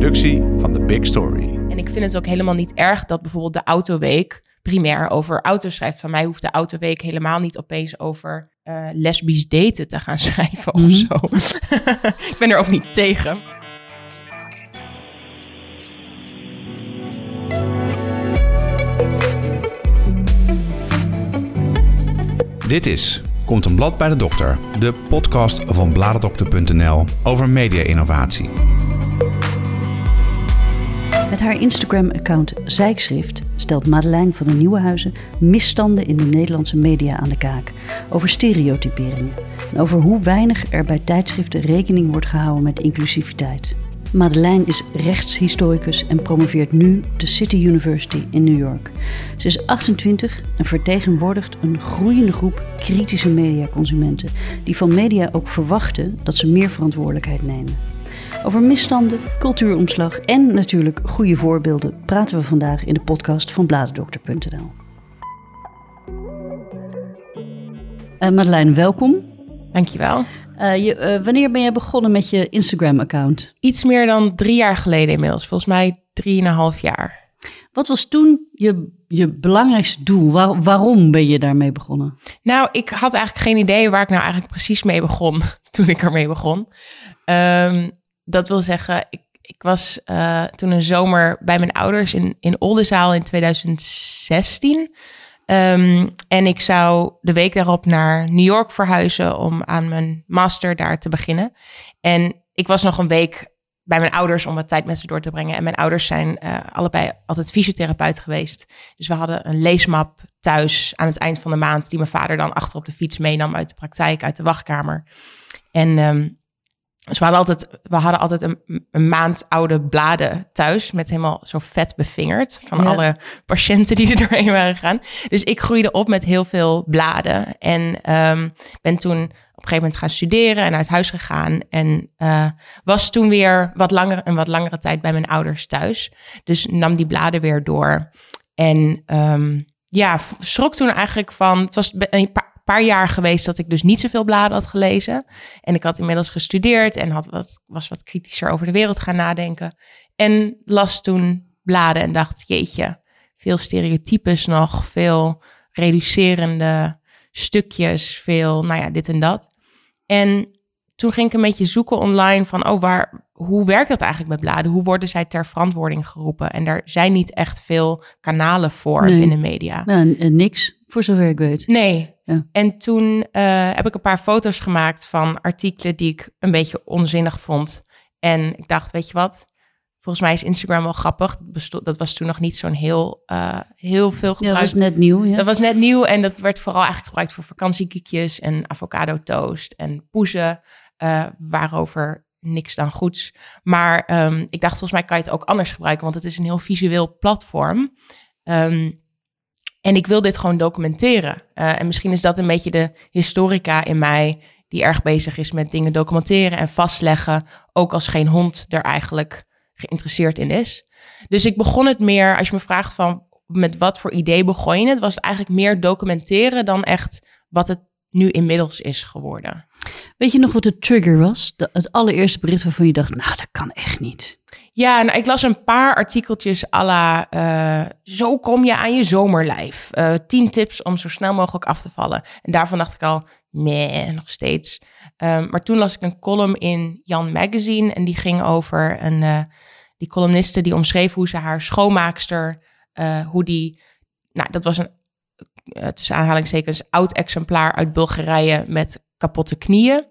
productie van The Big Story. En ik vind het ook helemaal niet erg dat bijvoorbeeld de Autoweek primair over auto's schrijft. Van mij hoeft de Autoweek helemaal niet opeens over uh, lesbisch daten te gaan schrijven of Mhm. zo. ik ben er ook niet tegen. Dit is Komt een blad bij de dokter, de podcast van bladerdokter.nl over media-innovatie. Met haar Instagram-account Zijkschrift stelt Madeleine van de Nieuwenhuizen misstanden in de Nederlandse media aan de kaak. Over stereotyperingen en over hoe weinig er bij tijdschriften rekening wordt gehouden met inclusiviteit. Madeleine is rechtshistoricus en promoveert nu de City University in New York. Ze is 28 en vertegenwoordigt een groeiende groep kritische mediaconsumenten die van media ook verwachten dat ze meer verantwoordelijkheid nemen. Over misstanden, cultuuromslag en natuurlijk goede voorbeelden praten we vandaag in de podcast van bladerdokter.nl. Eh Madeleine, welkom. Dankjewel. Eh, je, eh, wanneer ben jij begonnen met je Instagram-account? Iets meer dan drie jaar geleden inmiddels. Volgens mij drieënhalf jaar. Wat was toen je, je belangrijkste doel? Waar- waarom ben je daarmee begonnen? Nou, ik had eigenlijk geen idee waar ik nou eigenlijk precies mee begon toen ik ermee begon. Ehm, dat wil zeggen, ik, ik was eh, toen een zomer bij mijn ouders in, in Oldenzaal in 2016. Ehm, en ik zou de week daarop naar New York verhuizen om aan mijn master daar te beginnen. En ik was nog een week bij mijn ouders om wat tijd met ze door te brengen. En mijn ouders zijn eh, allebei altijd fysiotherapeut geweest. Dus we hadden een leesmap thuis aan het eind van de maand, die mijn vader dan achter op de fiets meenam uit de praktijk, uit de wachtkamer. En ehm, dus we hadden altijd, we hadden altijd een, een maand oude bladen thuis, met helemaal zo vet bevingerd van Ja. alle patiënten die er doorheen waren gegaan. Dus ik groeide op met heel veel bladen en ehm, ben toen op een gegeven moment gaan studeren en uit huis gegaan. En eh, was toen weer wat langer, een wat langere tijd bij mijn ouders thuis. Dus nam die bladen weer door. En ehm, ja, schrok toen eigenlijk van. Het was een paar, paar jaar geweest dat ik dus niet zoveel bladen had gelezen. En ik had inmiddels gestudeerd en had wat, was wat kritischer over de wereld gaan nadenken. En las toen bladen en dacht: jeetje, veel stereotypes nog, veel reducerende stukjes, veel, nou ja, dit en dat. En toen ging ik een beetje zoeken online van, oh, waar, hoe werkt dat eigenlijk met bladen? Hoe worden zij ter verantwoording geroepen? En daar zijn niet echt veel kanalen voor Nee. in de media. Nou, niks, voor zover ik weet. Nee. Ja. En toen eh, heb ik een paar foto's gemaakt van artikelen die ik een beetje onzinnig vond. En ik dacht, weet je wat? Volgens mij is Instagram wel grappig. Dat, dat was toen nog niet zo'n heel, eh, heel veel Ja, gebruikt. dat was net nieuw. Ja. Dat was net nieuw en dat werd vooral eigenlijk gebruikt voor vakantiekiekjes en avocado toast en poezen, eh, waarover niks dan goeds. Maar ehm, ik dacht, volgens mij kan je het ook anders gebruiken, want het is een heel visueel platform. Ehm, en ik wil dit gewoon documenteren. Eh, en misschien is dat een beetje de historica in mij, die erg bezig is met dingen documenteren en vastleggen, ook als geen hond er eigenlijk geïnteresseerd in is. Dus ik begon het meer, als je me vraagt van met wat voor idee begon je het, was het eigenlijk meer documenteren dan echt wat het nu inmiddels is geworden. Weet je nog wat de trigger was? De- het allereerste bericht waarvan je dacht, nou, dat kan echt niet. Ja, nou, ik las een paar artikeltjes à la, eh, zo kom je aan je zomerlijf. Eh, tien tips om zo snel mogelijk af te vallen. En daarvan dacht ik al, nee, nog steeds. Ehm, maar toen las ik een column in Jan Magazine en die ging over een, eh, die columniste die omschreef hoe ze haar schoonmaakster, hoe die, nou, dat was een, tussen aanhalingstekens, oud exemplaar uit Bulgarije met kapotte knieën.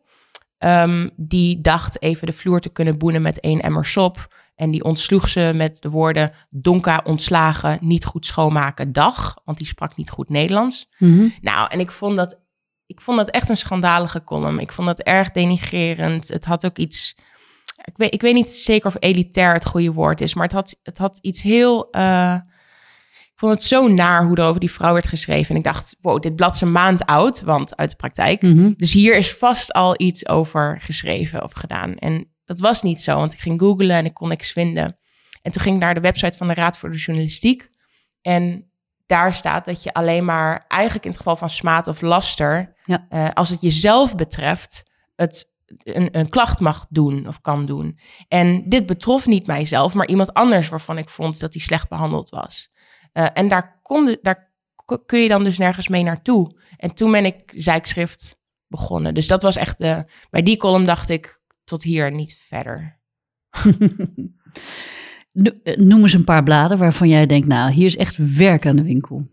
Ehm, die dacht even de vloer te kunnen boenen met één emmer sop. En die ontsloeg ze met de woorden Donka ontslagen, niet goed schoonmaken, dag. Want die sprak niet goed Nederlands. Nou, en ik vond dat, ik vond dat echt een schandalige column. Ik vond dat erg denigrerend. Het had ook iets, ik weet, ik weet niet zeker of elitair het goede woord is, maar het had, het had iets heel, eh, ik vond het zo naar hoe er over die vrouw werd geschreven. En ik dacht, wow, dit blad is een maand oud, want uit de praktijk. Mhm. Dus hier is vast al iets over geschreven of gedaan. En dat was niet zo, want ik ging googlen en ik kon niks vinden. En toen ging ik naar de website van de Raad voor de Journalistiek. En daar staat dat je alleen maar, eigenlijk in het geval van smaad of laster, Ja. eh, als het jezelf betreft, het een, een klacht mag doen of kan doen. En dit betrof niet mijzelf, maar iemand anders waarvan ik vond dat hij slecht behandeld was. Uh, en daar, kon, daar kun je dan dus nergens mee naartoe. En toen ben ik zijkschrift begonnen. Dus dat was echt de. Bij die column dacht ik tot hier niet verder. Noem eens een paar bladen waarvan jij denkt, nou, hier is echt werk aan de winkel.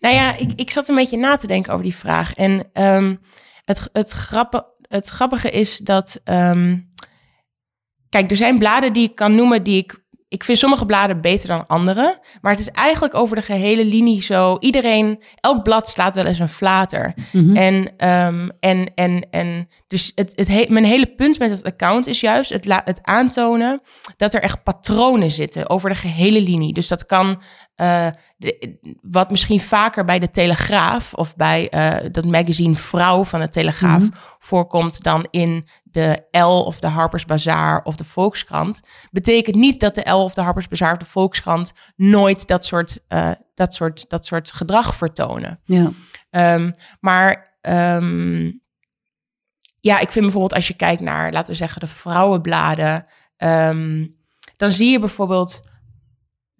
Nou ja, ik, ik zat een beetje na te denken over die vraag. En um, het, het, grappige, het grappige is dat. Um, kijk, er zijn bladen die ik kan noemen die ik ik vind sommige bladen beter dan andere. Maar het is eigenlijk over de gehele linie zo. Iedereen, elk blad slaat wel eens een flater. Mhm. en, um, en, en, en dus het, het mijn hele punt met het account is juist het, het aantonen dat er echt patronen zitten over de gehele linie. Dus dat kan uh, de, wat misschien vaker bij de Telegraaf of bij uh, dat magazine Vrouw van de Telegraaf mhm. voorkomt dan in de L of de Harper's Bazaar of de Volkskrant, betekent niet dat de L of de Harper's Bazaar of de Volkskrant nooit dat soort, uh, dat soort, dat soort gedrag vertonen. Ja. Um, maar um, ja, ik vind bijvoorbeeld als je kijkt naar, laten we zeggen, de vrouwenbladen, um, dan zie je bijvoorbeeld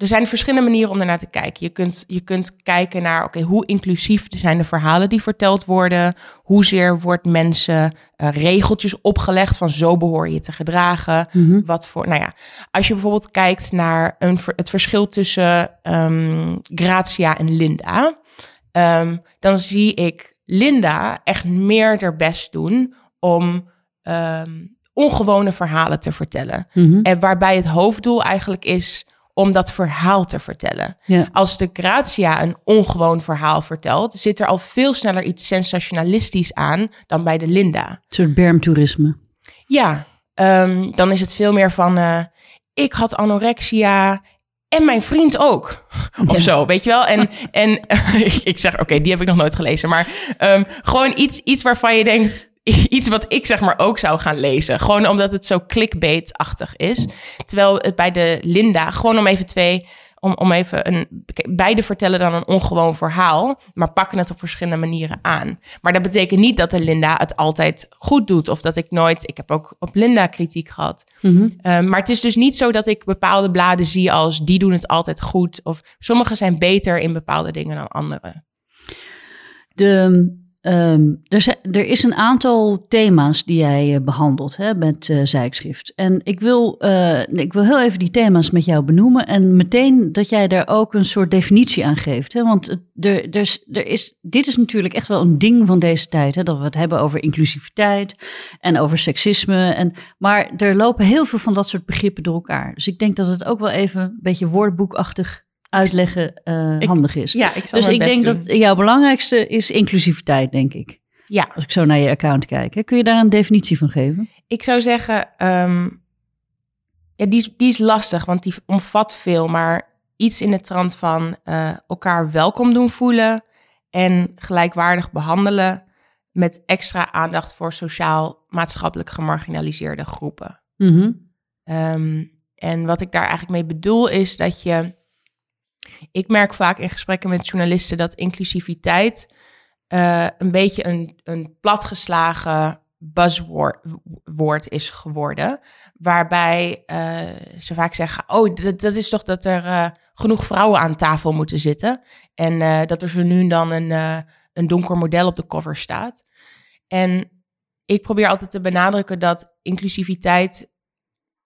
er zijn verschillende manieren om ernaar te kijken. Je kunt, je kunt kijken naar, oké, hoe inclusief zijn de verhalen die verteld worden? Hoezeer wordt mensen uh, regeltjes opgelegd van zo behoor je te gedragen? Mhm. Wat voor, nou ja, als je bijvoorbeeld kijkt naar een, het verschil tussen um, Gratia en Linda, um, dan zie ik Linda echt meer haar best doen om um, ongewone verhalen te vertellen. Mhm. En waarbij het hoofddoel eigenlijk is om dat verhaal te vertellen. Als de Gratia een ongewoon verhaal vertelt, zit er al veel sneller iets sensationalistisch aan dan bij de Linda. Een soort bermtoerisme. Ja, um, dan is het veel meer van, uh, ik had anorexia en mijn vriend ook. Of zo, weet je wel? En, en ik zeg, oké, die heb ik nog nooit gelezen. Maar um, gewoon iets, iets waarvan je denkt, iets wat ik zeg maar ook zou gaan lezen. Gewoon omdat het zo clickbait-achtig is. Terwijl het bij de Linda, gewoon om even twee, om, om even een. Beide vertellen dan een ongewoon verhaal, maar pakken het op verschillende manieren aan. Maar dat betekent niet dat de Linda het altijd goed doet. Of dat ik nooit. Ik heb ook op Linda kritiek gehad. Mhm. Ehm, maar het is dus niet zo dat ik bepaalde bladen zie als die doen het altijd goed. Of sommige zijn beter in bepaalde dingen dan andere. De Um, er, is een aantal thema's die jij uh, behandelt hè, met uh, Zijkschrift. En ik wil, uh, ik wil heel even die thema's met jou benoemen. En meteen dat jij daar ook een soort definitie aan geeft. Hè? Want er, er is, dit is natuurlijk echt wel een ding van deze tijd. Hè? Dat we het hebben over inclusiviteit en over seksisme. En, maar er lopen heel veel van dat soort begrippen door elkaar. Dus ik denk dat het ook wel even een beetje woordboekachtig uitleggen uh, handig is. Ja, ik zal dus ik denk dat jouw belangrijkste is inclusiviteit, denk ik. Ja. Als ik zo naar je account kijk. Hè. Kun je daar een definitie van geven? Ik zou zeggen, um, ja, die, is, die is lastig, want die omvat veel. Maar iets in de trant van uh, elkaar welkom doen voelen en gelijkwaardig behandelen met extra aandacht voor sociaal-maatschappelijk gemarginaliseerde groepen. Mm um, en wat ik daar eigenlijk mee bedoel is dat je ik merk vaak in gesprekken met journalisten dat inclusiviteit uh, een beetje een, een platgeslagen buzzwoord is geworden. Waarbij uh, ze vaak zeggen: Oh, dat, dat is toch dat er uh, genoeg vrouwen aan tafel moeten zitten. En dat er zo nu en dan een, een donker model op de cover staat. En ik probeer altijd te benadrukken dat inclusiviteit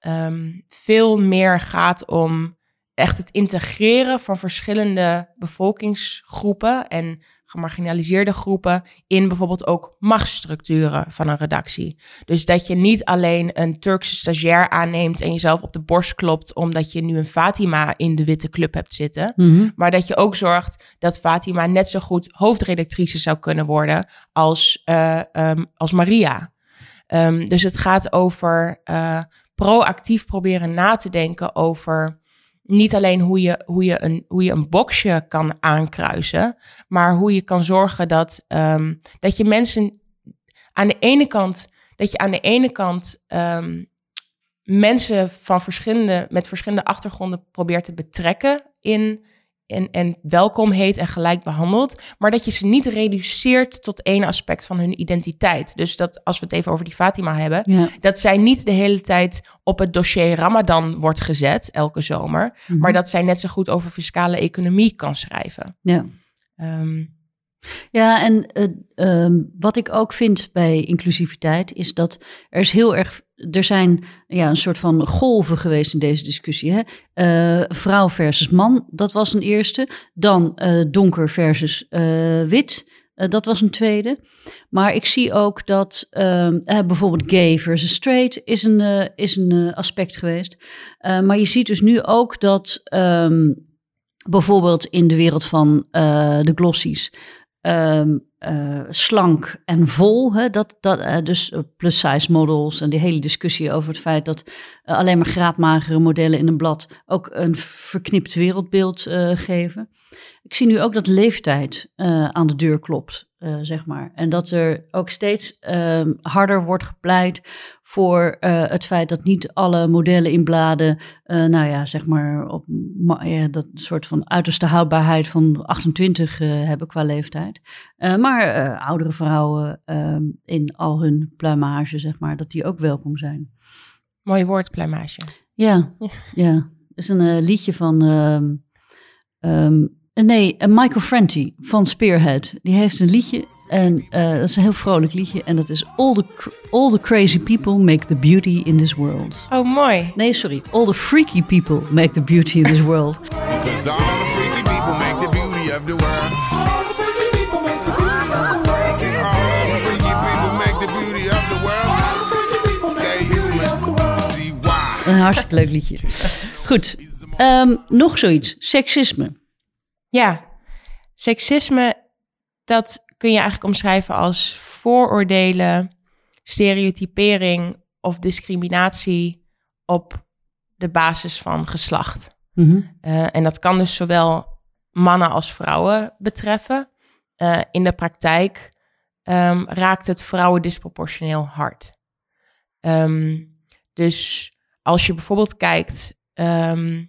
um, veel meer gaat om echt het integreren van verschillende bevolkingsgroepen en gemarginaliseerde groepen in bijvoorbeeld ook machtsstructuren van een redactie. Dus dat je niet alleen een Turkse stagiair aanneemt en jezelf op de borst klopt omdat je nu een Fatima in de witte club hebt zitten, mhm. maar dat je ook zorgt dat Fatima net zo goed hoofdredactrice zou kunnen worden als, uh, um, als Maria. Um, dus het gaat over uh, proactief proberen na te denken over niet alleen hoe je, hoe, je een, hoe je een boxje kan aankruisen, maar hoe je kan zorgen dat, um, dat je mensen aan de ene kant, dat je aan de ene kant um, mensen van verschillende, met verschillende achtergronden probeert te betrekken in, en, en welkom heet en gelijk behandelt, maar dat je ze niet reduceert tot één aspect van hun identiteit. Dus dat als we het even over die Fatima hebben, Ja. dat zij niet de hele tijd op het dossier Ramadan wordt gezet, elke zomer, Mhm. maar dat zij net zo goed over fiscale economie kan schrijven. ja. Ehm, Ja, en eh, ehm, wat ik ook vind bij inclusiviteit is dat er is heel erg. Er zijn ja, een soort van golven geweest in deze discussie. Hè? Eh, vrouw versus man, dat was een eerste. Dan eh, donker versus eh, wit, dat was een tweede. Maar ik zie ook dat ehm, eh, bijvoorbeeld gay versus straight is een, is een aspect geweest. Maar je ziet dus nu ook dat ehm, bijvoorbeeld in de wereld van de glossies ehm, eh, slank en vol. Hè, dat, dat, eh, dus eh, plus-size models en die hele discussie over het feit dat alleen maar graadmagere modellen in een blad ook een verknipt wereldbeeld geven. Ik zie nu ook dat leeftijd eh, aan de deur klopt, eh, zeg maar. En dat er ook steeds ehm, harder wordt gepleit voor eh, het feit dat niet alle modellen in bladen, nou ja, zeg maar, op ja, dat soort van uiterste houdbaarheid van 28 eh, hebben qua leeftijd. Maar oudere vrouwen ehm, in al hun pluimage, zeg maar, dat die ook welkom zijn. mooi woord, pluimage. Ja, ja. Dat is een liedje van. ehm, ehm, eh, nee, uh, Michael Franti van Spearhead. Die heeft een liedje. En eh, dat is een heel vrolijk liedje. En dat is all the, all the crazy people make the beauty in this world. Oh, mooi. Nee, sorry. All the freaky people make the beauty in this world. Because all the freaky people make the beauty of the world. All the freaky people make the beauty of the world. Stay human. See why. Een hartstikke leuk liedje. Goed. Ehm, nog zoiets. Seksisme. Ja, seksisme, dat kun je eigenlijk omschrijven als vooroordelen, stereotypering of discriminatie op de basis van geslacht. Mhm. Eh, en dat kan dus zowel mannen als vrouwen betreffen. Eh, in de praktijk ehm, raakt het vrouwen disproportioneel hard. Ehm, dus als je bijvoorbeeld kijkt. ehm,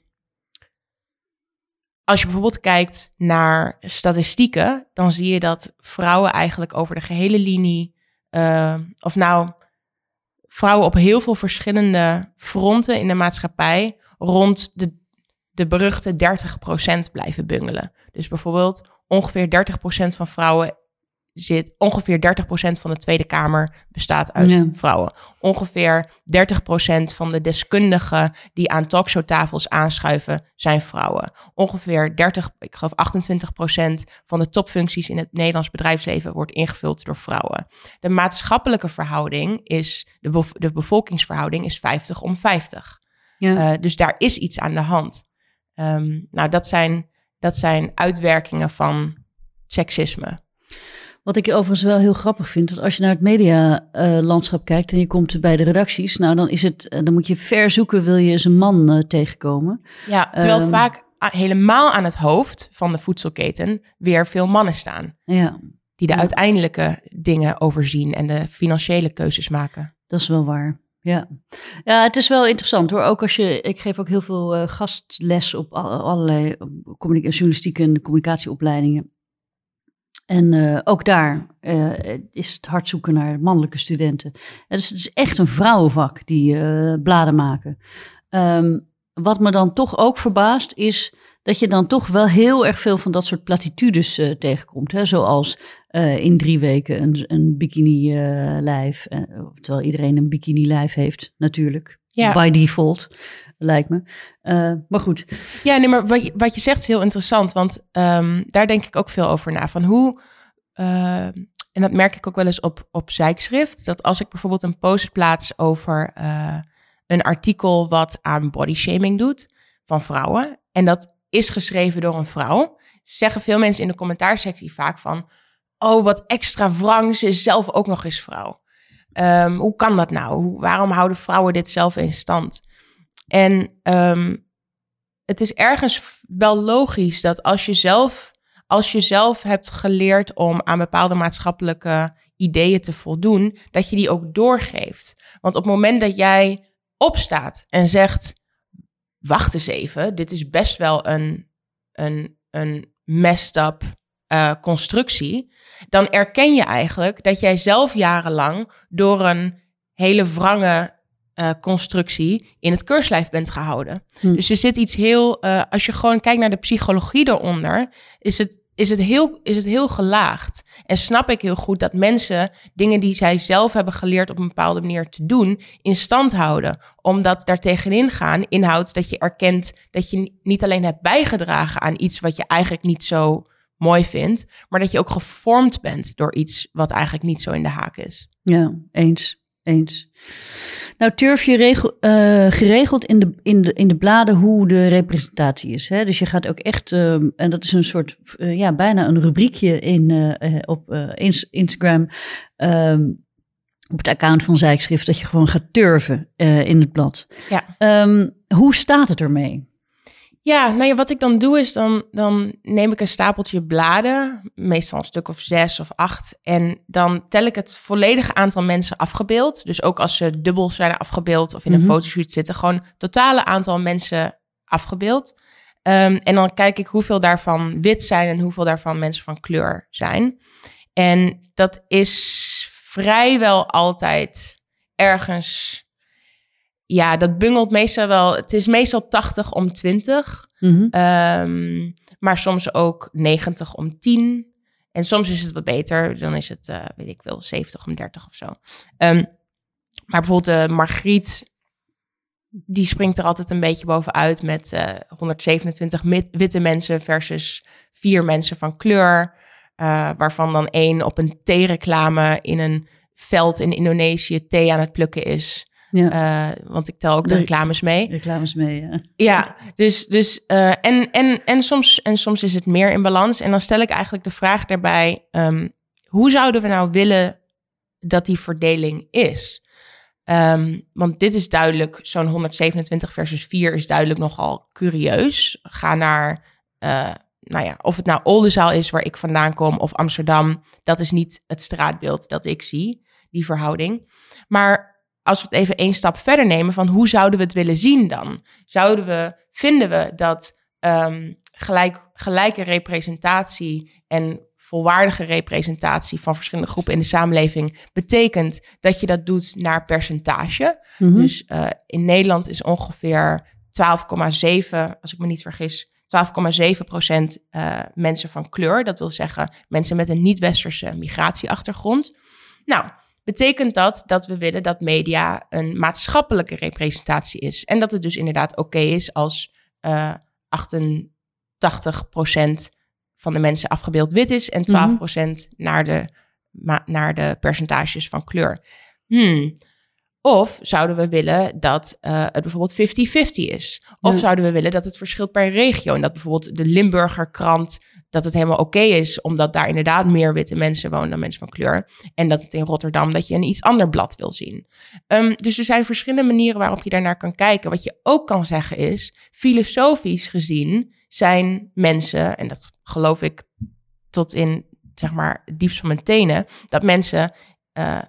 als je bijvoorbeeld kijkt naar statistieken, dan zie je dat vrouwen eigenlijk over de gehele linie, eh, of nou, vrouwen op heel veel verschillende fronten in de maatschappij rond de, de beruchte 30% blijven bungelen. Dus bijvoorbeeld ongeveer 30% van vrouwen zit, ongeveer 30% van de Tweede Kamer bestaat uit vrouwen. Ongeveer 30% van de deskundigen die aan talkshowtafels aanschuiven zijn vrouwen. Ongeveer 30, ik geloof 28% van de topfuncties in het Nederlands bedrijfsleven wordt ingevuld door vrouwen. De maatschappelijke verhouding is, de, bev- de bevolkingsverhouding is 50 om 50. Ja. Eh, dus daar is iets aan de hand. Ehm, nou, dat zijn, dat zijn uitwerkingen van seksisme. Wat ik overigens wel heel grappig vind, want als je naar het medialandschap kijkt en je komt bij de redacties, nou dan is het, eh, dan moet je ver zoeken, wil je eens een man eh, tegenkomen. Ja, terwijl Ehm. vaak helemaal aan het hoofd van de voedselketen weer veel mannen staan. Ja, Die de Ja. uiteindelijke dingen overzien en de financiële keuzes maken. dat is wel waar. Ja. ja, het is wel interessant hoor. Ook als je, ik geef ook heel veel eh, gastles op al- allerlei journalistieke en communicatieopleidingen. En eh, ook daar eh, is het hard zoeken naar mannelijke studenten. Dus het is echt een vrouwenvak die eh, bladen maken. Ehm, wat me dan toch ook verbaast is dat je dan toch wel heel erg veel van dat soort platitudes eh, tegenkomt. Hè? Zoals eh, in drie weken een, een bikini-lijf. terwijl iedereen een bikini-lijf heeft, natuurlijk. Ja. By default, lijkt me. Eh, maar goed. Ja, nee, maar wat je, wat je zegt is heel interessant, want ehm, daar denk ik ook veel over na. Van hoe, eh, en dat merk ik ook wel eens op, op Zijkschrift, dat als ik bijvoorbeeld een post plaats over eh, een artikel wat aan bodyshaming doet van vrouwen, en dat is geschreven door een vrouw, zeggen veel mensen in de commentaarsectie vaak van, oh, wat extra wrang, ze is zelf ook nog eens vrouw. Ehm, hoe kan dat nou? Waarom houden vrouwen dit zelf in stand? En ehm, het is ergens wel logisch dat als je zelf, als je zelf hebt geleerd om aan bepaalde maatschappelijke ideeën te voldoen, dat je die ook doorgeeft. Want op het moment dat jij opstaat en zegt: Wacht eens even, dit is best wel een, een een messed up eh, constructie, dan erken je eigenlijk dat jij zelf jarenlang door een hele wrange eh, constructie in het keurslijf bent gehouden. Hm. Dus er zit iets heel, eh, als je gewoon kijkt naar de psychologie eronder, is het, is, het heel, is het heel gelaagd. En snap ik heel goed dat mensen dingen die zij zelf hebben geleerd op een bepaalde manier te doen, in stand houden. Omdat daar tegenin gaan inhoudt dat je erkent dat je niet alleen hebt bijgedragen aan iets wat je eigenlijk niet zo mooi vindt, maar dat je ook gevormd bent door iets wat eigenlijk niet zo in de haak is. Ja, eens. Eens. Nou, turf je regel, eh, geregeld in de, in, de, in de bladen hoe de representatie is. Hè? Dus je gaat ook echt, ehm, en dat is een soort, eh, ja, bijna een rubriekje in, eh, op Ins- Instagram. ehm, op het account van Zijkschrift, dat je gewoon gaat turven in het blad. Ja. Ehm, hoe staat het ermee? Ja, nou ja, wat ik dan doe is dan, dan neem ik een stapeltje bladen, meestal een stuk of zes of acht. En dan tel ik het volledige aantal mensen afgebeeld. Dus ook als ze dubbel zijn afgebeeld of in een Mhm. fotoshoot zitten, gewoon het totale aantal mensen afgebeeld. Ehm, en dan kijk ik hoeveel daarvan wit zijn en hoeveel daarvan mensen van kleur zijn. En dat is vrijwel altijd ergens. Ja, dat bungelt meestal wel. Het is meestal 80 om 20. Mhm. Ehm, maar soms ook 90 om 10. En soms is het wat beter. Dan is het, eh, weet ik wel, 70 om 30 of zo. Ehm, maar bijvoorbeeld de Margriet, die springt er altijd een beetje bovenuit met eh, 127 mit- witte mensen versus vier mensen van kleur. eh, waarvan dan één op een theereclame in een veld in Indonesië thee aan het plukken is. Ja, Eh, want ik tel ook de reclames mee. reclames mee. Ja. Ja, dus, dus eh, en, en, en, soms, en soms is het meer in balans. En dan stel ik eigenlijk de vraag daarbij: ehm, hoe zouden we nou willen dat die verdeling is? Ehm, want dit is duidelijk, zo'n 127 versus 4 is duidelijk nogal curieus. Ga naar, eh, nou ja, of het nou Oldenzaal is waar ik vandaan kom of Amsterdam, dat is niet het straatbeeld dat ik zie, die verhouding. Maar als we het even één stap verder nemen, van hoe zouden we het willen zien dan? Zouden we, vinden we dat ehm, gelijk, gelijke representatie en volwaardige representatie van verschillende groepen in de samenleving betekent dat je dat doet naar percentage? Mhm. Dus eh, in Nederland is ongeveer 12,7, als ik me niet vergis, 12,7 procent eh, mensen van kleur. Dat wil zeggen mensen met een niet-westerse migratieachtergrond. Nou, betekent dat dat we willen dat media een maatschappelijke representatie is. En dat het dus inderdaad oké is als eh 88 procent van de mensen afgebeeld wit is en 12 procent naar, de, naar de percentages van kleur. Hmm. Of zouden we willen dat eh, het bijvoorbeeld 50-50 is? Of Ja. zouden we willen dat het verschilt per regio? En dat bijvoorbeeld de Limburger krant, dat het helemaal oké is, omdat daar inderdaad meer witte mensen wonen dan mensen van kleur. En dat het in Rotterdam, dat je een iets ander blad wil zien. Ehm, dus er zijn verschillende manieren waarop je daarnaar kan kijken. Wat je ook kan zeggen is, filosofisch gezien zijn mensen, en dat geloof ik tot in, zeg maar, het diepst van mijn tenen, dat mensen eh,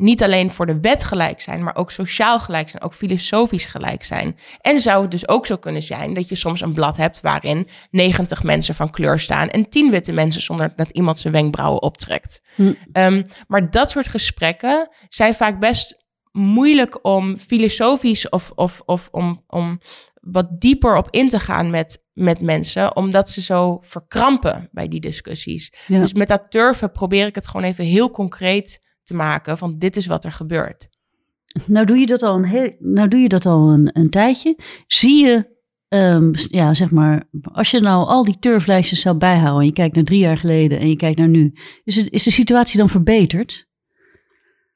niet alleen voor de wet gelijk zijn, maar ook sociaal gelijk zijn, ook filosofisch gelijk zijn. En zou het dus ook zo kunnen zijn dat je soms een blad hebt waarin 90 mensen van kleur staan en 10 witte mensen zonder dat iemand zijn wenkbrauwen optrekt. Hm. Ehm, maar dat soort gesprekken zijn vaak best moeilijk om filosofisch of, of, of om, om wat dieper op in te gaan met, met mensen, omdat ze zo verkrampen bij die discussies. Ja. Dus met dat turven probeer ik het gewoon even heel concreet te maken van dit is wat er gebeurt. Nou doe je dat al een, heel, nou doe je dat al een, een tijdje. Zie je, ehm, ja, zeg maar, als je nou al die turflijstjes zou bijhouden en je kijkt naar drie jaar geleden en je kijkt naar nu, is, het, is de situatie dan verbeterd?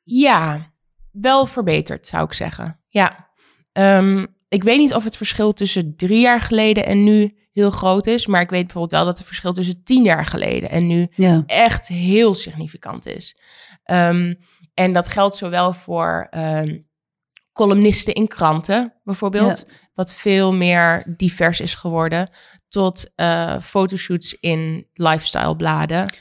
Ja, wel verbeterd zou ik zeggen. Ja. Ehm, ik weet niet of het verschil tussen drie jaar geleden en nu heel groot is, maar ik weet bijvoorbeeld wel dat het verschil tussen tien jaar geleden en nu Ja. echt heel significant is. Ehm, en dat geldt zowel voor ehm, columnisten in kranten, bijvoorbeeld, wat veel meer divers is geworden, tot eh, fotoshoots in lifestyle bladen.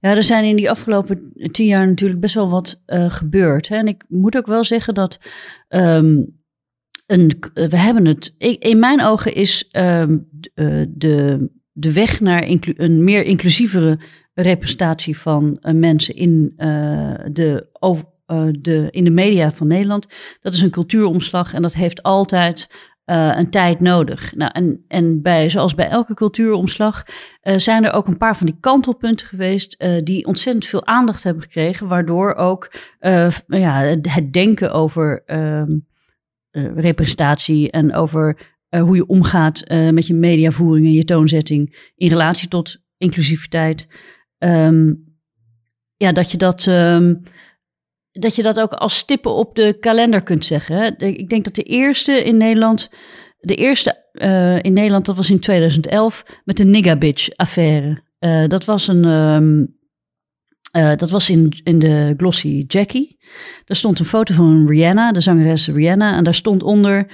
Ja, er zijn in die afgelopen tien jaar natuurlijk best wel wat eh, gebeurd. Hè? En ik moet ook wel zeggen dat ehm, een, we hebben het. In mijn ogen is eh, de, de weg naar een meer inclusievere representatie van eh, mensen in, eh, de, eh, de, in de media van Nederland. Dat is een cultuuromslag en dat heeft altijd een tijd nodig. Nou, en en bij, zoals bij elke cultuuromslag zijn er ook een paar van die kantelpunten geweest die ontzettend veel aandacht hebben gekregen, waardoor ook ja, het het denken over ehm, eh, representatie en over hoe je omgaat met je mediavoering en je toonzetting in relatie tot inclusiviteit. Ehm, ja, dat je dat, ehm, dat je dat ook als stippen op de kalender kunt zeggen. Ik denk dat de eerste in Nederland, de eerste eh, in Nederland, dat was in 2011 met de Nigga Bitch affaire. Eh, dat was een, ehm, eh, dat was in, in de glossy Jackie. Daar stond een foto van Rihanna, de zangeres Rihanna, en daar stond onder.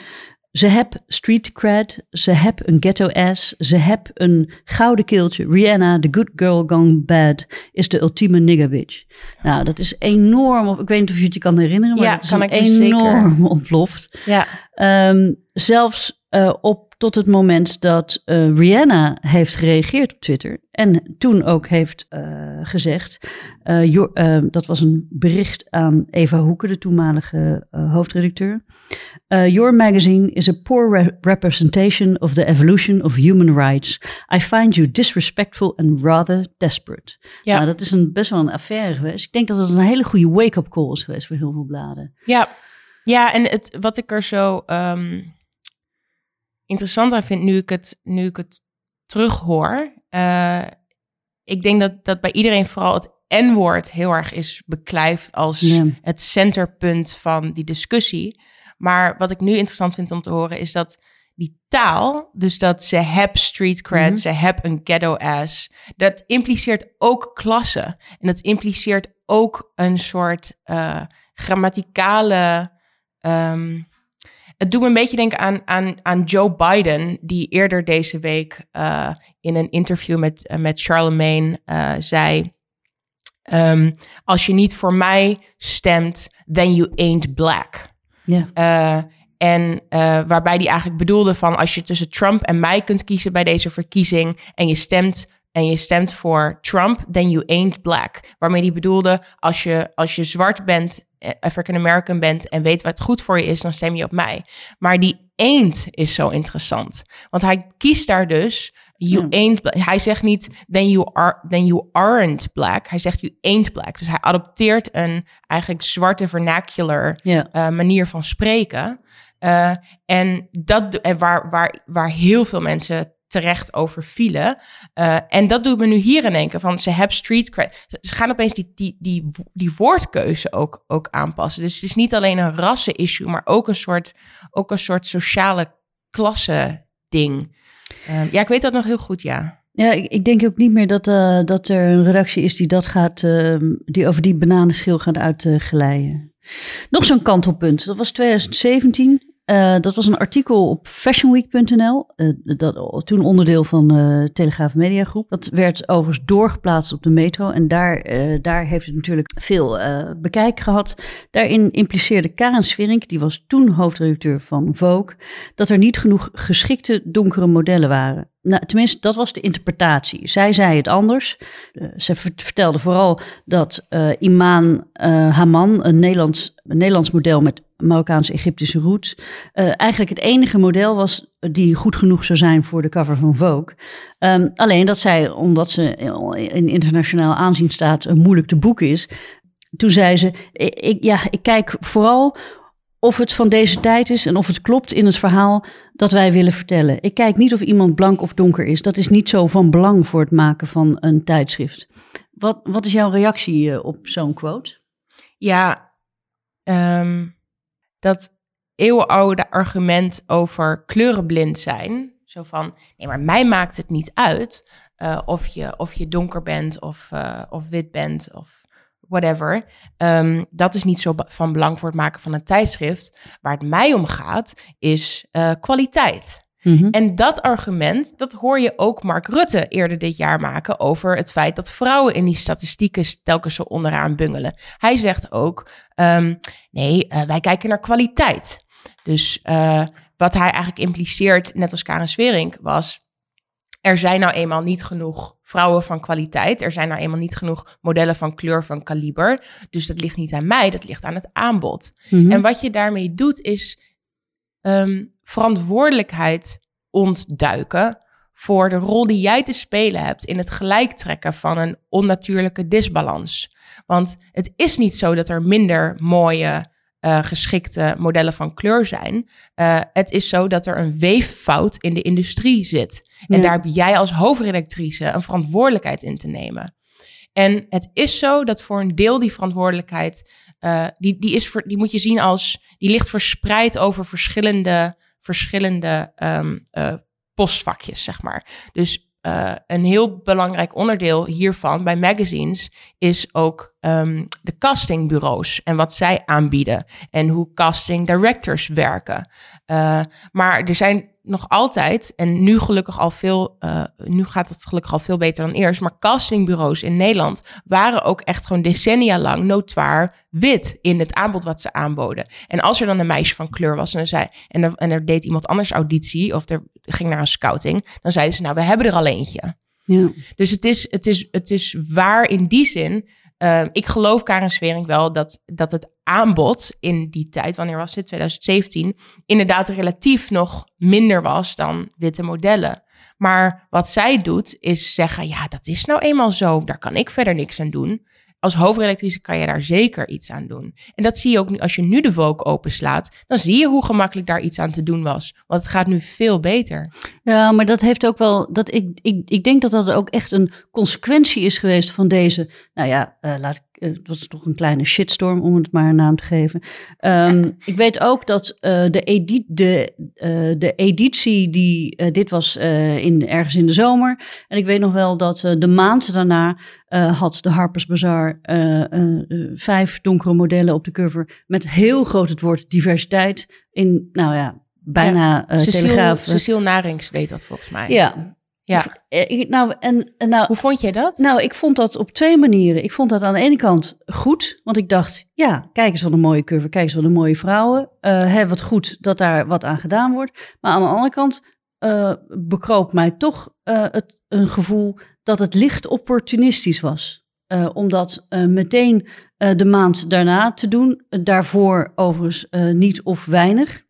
Ze heb street cred, ze heb een ghetto ass, ze heb een gouden keeltje. Rihanna, the good girl gone bad, is de ultieme nigga bitch. Nou, dat is enorm, ik weet niet of je het je kan herinneren, maar Ja, dat is kan een ik zeker. enorm ontploft. Ja, Ehm, zelfs eh, op tot het moment dat eh, Rihanna heeft gereageerd op Twitter. En toen ook heeft eh, gezegd. eh, dat was een bericht aan Eva Hoeken, de toenmalige hoofdredacteur. Your magazine is a poor re- representation of the evolution of human rights. I find you disrespectful and rather desperate. Ja. Nou, dat is een, best wel een affaire geweest. Ik denk dat het een hele goede wake-up call is geweest voor heel veel bladen. ja. ja en het, wat ik er zo ehm, interessant aan vind, nu ik het, nu ik het terughoor. eh ik denk dat, dat bij iedereen vooral het N-woord heel erg is beklijft als het centerpunt van die discussie. Maar wat ik nu interessant vind om te horen is dat die taal, dus dat ze heb street cred, Mhm. ze heb een ghetto ass, dat impliceert ook klasse. En dat impliceert ook een soort eh, grammaticale. ehm, het doet me een beetje denken aan, aan, aan Joe Biden, die eerder deze week eh, in een interview met, eh, met Charlemagne eh, zei. ehm, als je niet voor mij stemt, then you ain't black. Ja. En waarbij die eigenlijk bedoelde van als je tussen Trump en mij kunt kiezen bij deze verkiezing en je stemt en je stemt voor Trump, then you ain't black. Waarmee die bedoelde als je als je zwart bent, African American bent en weet wat goed voor je is, dan stem je op mij. Maar die ain't is zo interessant, want hij kiest daar dus you Ja. ain't black. Hij zegt niet then you are then you aren't black. Hij zegt you ain't black. Dus hij adopteert een eigenlijk zwarte vernacular eh, manier van spreken. Eh, en dat, en waar, waar, waar heel veel mensen terecht over vielen. Eh, en dat doet me nu hierin denken van ze hebben street cred. Ze gaan opeens die, die, die, die woordkeuze ook, ook aanpassen. Dus het is niet alleen een rassen-issue, maar ook een soort, ook een soort sociale klasse ding. Eh, ja, ik weet dat nog heel goed, ja. Ja, ik, ik denk ook niet meer dat, eh, dat er een redactie is die dat gaat, ehm, die over die bananenschil gaat uitgeleiden. Nog zo'n kantelpunt. Dat was 2017. Eh, dat was een artikel op fashionweek.nl. eh, dat toen onderdeel van de Telegraaf Media Groep. Dat werd overigens doorgeplaatst op de metro. En daar, eh, daar heeft het natuurlijk veel eh, bekijk gehad. Daarin impliceerde Karen Sverink, die was toen hoofdredacteur van Vogue, dat er niet genoeg geschikte donkere modellen waren. Nou, tenminste, dat was de interpretatie. Zij zei het anders. Uh, ze vert- vertelde vooral dat uh, Imaan uh, Haman, een Nederlands, een Nederlands model met Marokkaans-Egyptische roots, uh, eigenlijk het enige model was die goed genoeg zou zijn voor de cover van Vogue. Um, alleen dat zij, omdat ze in internationaal aanzien staat, moeilijk te boeken is. Toen zei ze, ik, ja, ik kijk vooral of het van deze tijd is en of het klopt in het verhaal dat wij willen vertellen. Ik kijk niet of iemand blank of donker is. Dat is niet zo van belang voor het maken van een tijdschrift. Wat, wat is jouw reactie uh, op zo'n quote? Ja, um, dat eeuwenoude argument over kleurenblind zijn. Zo van, nee, maar mij maakt het niet uit uh, of, je, of je donker bent of, uh, of wit bent of whatever. Um, dat is niet zo van belang voor het maken van een tijdschrift. Waar het mij om gaat, is uh, kwaliteit. Mm-hmm. En dat argument, dat hoor je ook Mark Rutte eerder dit jaar maken over het feit dat vrouwen in die statistieken telkens zo onderaan bungelen. Hij zegt ook, um, nee, uh, wij kijken naar kwaliteit. Dus uh, wat hij eigenlijk impliceert, net als Karen Sverink, was er zijn nou eenmaal niet genoeg vrouwen van kwaliteit. Er zijn nou eenmaal niet genoeg modellen van kleur, van kaliber. Dus dat ligt niet aan mij, dat ligt aan het aanbod. Mhm. En wat je daarmee doet, is ehm, verantwoordelijkheid ontduiken voor de rol die jij te spelen hebt in het gelijktrekken van een onnatuurlijke disbalans. Want het is niet zo dat er minder mooie, eh, geschikte modellen van kleur zijn. Eh, het is zo dat er een weeffout in de industrie zit. En Ja. daar heb jij als hoofdredactrice een verantwoordelijkheid in te nemen. En het is zo dat voor een deel die verantwoordelijkheid, eh, die, die, is die moet je zien als, die ligt verspreid over verschillende, verschillende ehm, eh, postvakjes, zeg maar. Dus eh, een heel belangrijk onderdeel hiervan bij magazines is ook ehm, de castingbureaus en wat zij aanbieden en hoe casting directors werken. Maar er zijn nog altijd, en nu gelukkig al veel, eh, nu gaat het gelukkig al veel beter dan eerst, maar castingbureaus in Nederland waren ook echt gewoon decennia lang notoir wit in het aanbod wat ze aanboden. En als er dan een meisje van kleur was en er, zei, en er, en er deed iemand anders auditie of er ging naar een scouting, dan zeiden ze nou, we hebben er al eentje. Ja. Dus het is, het is, het is waar in die zin. Eh, ik geloof, Karen Swering, wel dat, dat het aanbod in die tijd, wanneer was dit, 2017, inderdaad relatief nog minder was dan witte modellen. Maar wat zij doet, is zeggen, ja, dat is nou eenmaal zo, daar kan ik verder niks aan doen. Als hoofdredactrice kan je daar zeker iets aan doen. En dat zie je ook nu, als je nu de Vogue openslaat, dan zie je hoe gemakkelijk daar iets aan te doen was. Want het gaat nu veel beter. Ja, maar dat heeft ook wel. Dat ik, ik, ik denk dat dat ook echt een consequentie is geweest van deze. Nou ja, eh, laat ik. Eh, Het was toch een kleine shitstorm, om het maar een naam te geven. Ehm, ik weet ook dat eh, de, edi de, eh, de editie die. dit was in, ergens in de zomer. En ik weet nog wel dat de maand daarna. had de Harper's Bazaar vijf donkere modellen op de cover. Met heel groot het woord diversiteit. In, nou ja, bijna eh Cecile. Cecile Narings deed dat volgens mij. Ja. Ja. Eh, Nou, en, nou, Hoe vond jij dat? nou, ik vond dat op twee manieren. Ik vond dat aan de ene kant goed, want ik dacht, ja, kijk eens wat een mooie curve, kijk eens wat een mooie vrouwen. Eh hè, wat goed dat daar wat aan gedaan wordt. Maar aan de andere kant eh, bekroop mij toch het, een gevoel dat het licht opportunistisch was. Om dat eh, meteen de maand daarna te doen. Daarvoor overigens niet of weinig.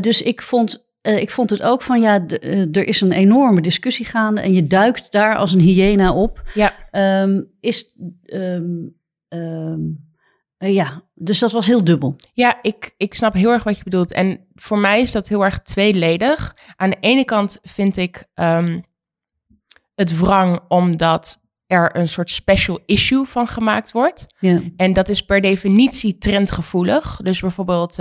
Dus ik vond, eh, ik vond het ook van, ja, eh, er is een enorme discussie gaande en je duikt daar als een hyena op. Ja. Ehm, is, ehm, ehm, eh, ja, dus dat was heel dubbel. Ja, ik, ik snap heel erg wat je bedoelt. En voor mij is dat heel erg tweeledig. Aan de ene kant vind ik het wrang omdat er een soort special issue van gemaakt wordt. Ja. En dat is per definitie trendgevoelig. Dus bijvoorbeeld,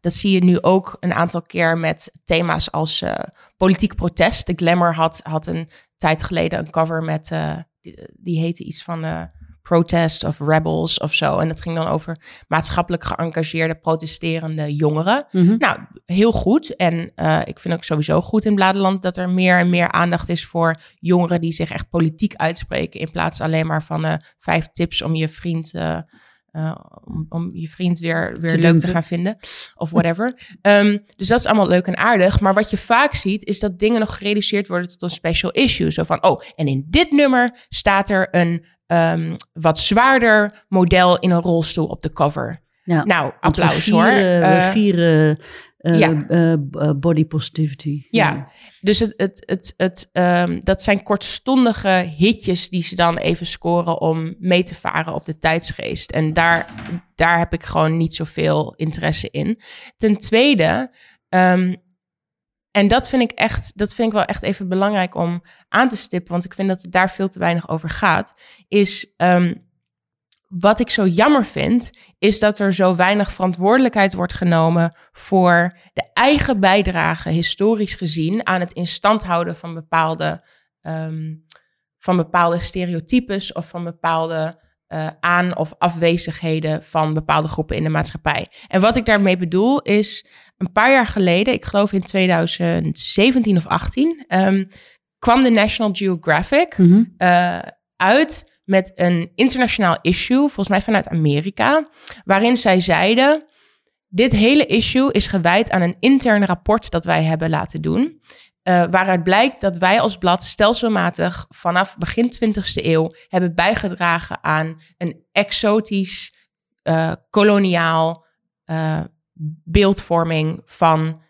dat zie je nu ook een aantal keer met thema's als eh, politiek protest. De Glamour had, had een tijd geleden een cover met, eh, die, die heette iets van eh, Protest of Rebels of zo. En dat ging dan over maatschappelijk geëngageerde protesterende jongeren. Mhm. Nou, heel goed. En ik vind ook sowieso goed in Bladerland dat er meer en meer aandacht is voor jongeren die zich echt politiek uitspreken. In plaats alleen maar van vijf tips om je vriend. Eh, om, om je vriend weer, weer Te leuk te gaan vinden. Of whatever. Ehm, dus dat is allemaal leuk en aardig. Maar wat je vaak ziet, is dat dingen nog gereduceerd worden tot een special issue. Zo van, oh, en in dit nummer staat er een ehm, wat zwaarder model in een rolstoel op de cover. Ja. Nou, applaus we hoor. vieren, Eh, we vieren eh, ja. eh, body positivity. Ja, dus het, het, het, het, ehm, dat zijn kortstondige hitjes die ze dan even scoren om mee te varen op de tijdsgeest. En daar, daar heb ik gewoon niet zoveel interesse in. Ten tweede, ehm, en dat vind ik echt, dat vind ik wel echt even belangrijk om aan te stippen, want ik vind dat het daar veel te weinig over gaat, is ehm, wat ik zo jammer vind, is dat er zo weinig verantwoordelijkheid wordt genomen voor de eigen bijdrage, historisch gezien, aan het instand houden van bepaalde, ehm, van bepaalde stereotypes of van bepaalde eh, aan- of afwezigheden van bepaalde groepen in de maatschappij. En wat ik daarmee bedoel is, een paar jaar geleden, ik geloof in 2017 of 18, ehm, kwam de National Geographic Mhm. eh, uit met een internationaal issue, volgens mij vanuit Amerika, waarin zij zeiden: Dit hele issue is gewijd aan een intern rapport dat wij hebben laten doen. eh, waaruit blijkt dat wij als blad stelselmatig vanaf begin 20e eeuw hebben bijgedragen aan een exotisch, eh, koloniaal eh, beeldvorming van,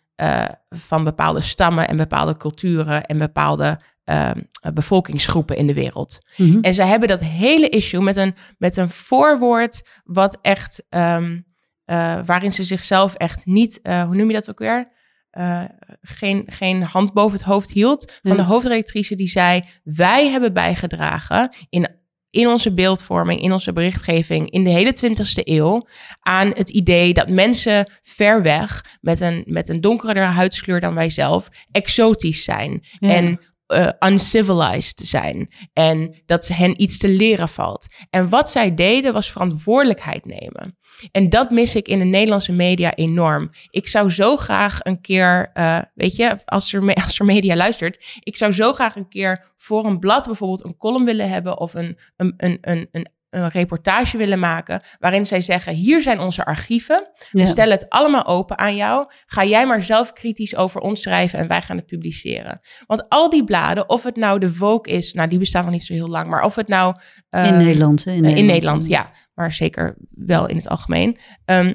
van bepaalde stammen en bepaalde culturen en bepaalde eh, bevolkingsgroepen in de wereld. Mhm. En zij hebben dat hele issue met een, met een voorwoord wat echt, ehm, eh, waarin ze zichzelf echt niet, eh, hoe noem je dat ook weer? Eh, geen, geen hand boven het hoofd hield. Van de hoofdredactrice die zei, wij hebben bijgedragen in, in onze beeldvorming, in onze berichtgeving, in de hele 20e eeuw, aan het idee dat mensen ver weg, met een, met een donkerder huidskleur dan wij zelf, exotisch zijn. Ja. En eh, uncivilized zijn. En dat ze hen iets te leren valt. En wat zij deden was verantwoordelijkheid nemen. En dat mis ik in de Nederlandse media enorm. Ik zou zo graag een keer, eh, weet je, als er, als media luistert, ik zou zo graag een keer voor een blad bijvoorbeeld een column willen hebben of een, een, een, een, een, een reportage willen maken waarin zij zeggen: hier zijn onze archieven. We stellen het allemaal open aan jou. Ga jij maar zelf kritisch over ons schrijven en wij gaan het publiceren. Want al die bladen, of het nou de Vogue is, nou die bestaan nog niet zo heel lang, maar of het nou in eh, Nederland. Hè? in Nederland. ja, maar zeker wel in het algemeen. Ehm,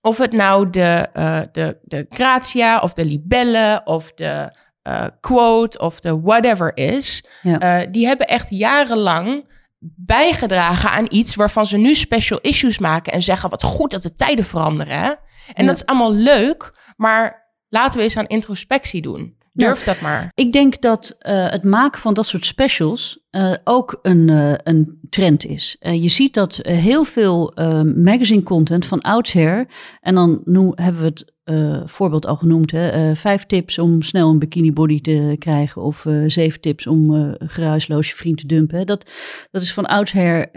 of het nou de, eh, de, de Grazia of de Libelle of de eh, Quote of de whatever is, Ja. eh, die hebben echt jarenlang bijgedragen aan iets waarvan ze nu special issues maken en zeggen wat goed dat de tijden veranderen. Hè? En Ja. dat is allemaal leuk, maar laten we eens aan introspectie doen. Durf dat maar. Ik denk dat eh, het maken van dat soort specials eh, ook een, eh, een trend is. Je ziet dat heel veel magazine content van oudsher, en dan noem, hebben we het eh, voorbeeld al genoemd, hè, eh, vijf tips om snel een bikini body te krijgen of eh, zeven tips om geruisloos je vriend te dumpen. Dat, dat is van oudsher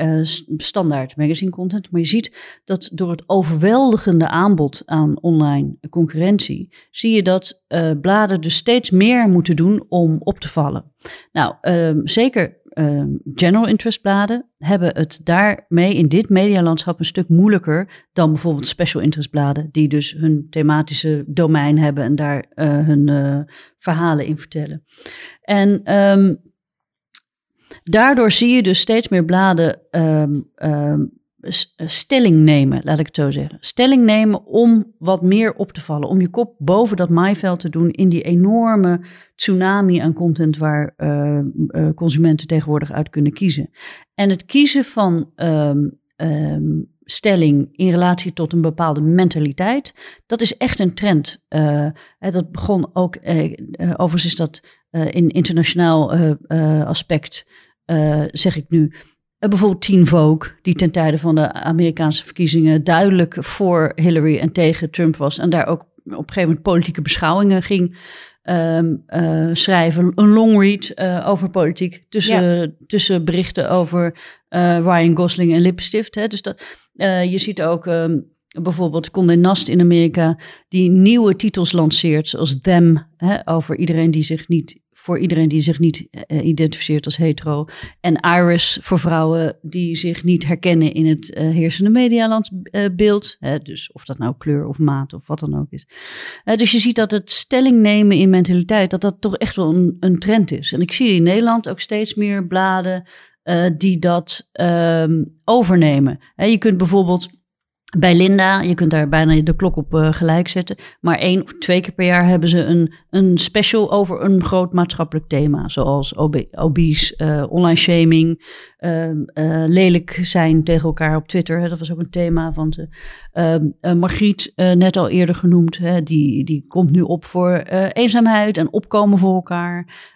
standaard magazine content. Maar je ziet dat door het overweldigende aanbod aan online concurrentie, zie je dat bladen dus steeds meer moeten doen om op te vallen. Nou, ehm, zeker ehm, general interest bladen hebben het daarmee in dit medialandschap een stuk moeilijker dan bijvoorbeeld special interest bladen, die dus hun thematische domein hebben en daar eh, hun eh, verhalen in vertellen. En ehm, daardoor zie je dus steeds meer bladen ehm, stelling nemen, laat ik het zo zeggen. Stelling nemen om wat meer op te vallen, om je kop boven dat maaiveld te doen in die enorme tsunami aan content waar eh, eh, consumenten tegenwoordig uit kunnen kiezen. En het kiezen van ehm, ehm, stelling in relatie tot een bepaalde mentaliteit, dat is echt een trend. Eh, dat begon ook, eh, eh, overigens is dat eh, in internationaal eh, eh, aspect, eh, zeg ik nu, eh, bijvoorbeeld Teen Vogue, die ten tijde van de Amerikaanse verkiezingen duidelijk voor Hillary en tegen Trump was. En daar ook op een gegeven moment politieke beschouwingen ging ehm, eh, schrijven. Een long read eh, over politiek. Tussen, tussen berichten over eh, Ryan Gosling en lippenstift. Hè. Dus dat, eh, je ziet ook ehm, bijvoorbeeld Condé Nast in Amerika, die nieuwe titels lanceert, zoals Them, hè, over iedereen die zich niet, voor iedereen die zich niet eh, identificeert als hetero. En Iris voor vrouwen die zich niet herkennen in het eh, heersende medialandsbeeld. hè, dus of dat nou kleur of maat of wat dan ook is. Eh, dus je ziet dat het stelling nemen in mentaliteit, dat dat toch echt wel een, een trend is. En ik zie in Nederland ook steeds meer bladen eh, die dat ehm, overnemen. Je kunt bijvoorbeeld bij Linda, je kunt daar bijna de klok op eh, gelijk zetten. Maar één of twee keer per jaar hebben ze een, een special over een groot maatschappelijk thema. Zoals obese, eh, online shaming, ehm, eh, lelijk zijn tegen elkaar op Twitter. Dat was ook een thema van ze. Ehm, eh, Margriet, net al eerder genoemd, hè, die, die komt nu op voor eenzaamheid en opkomen voor elkaar.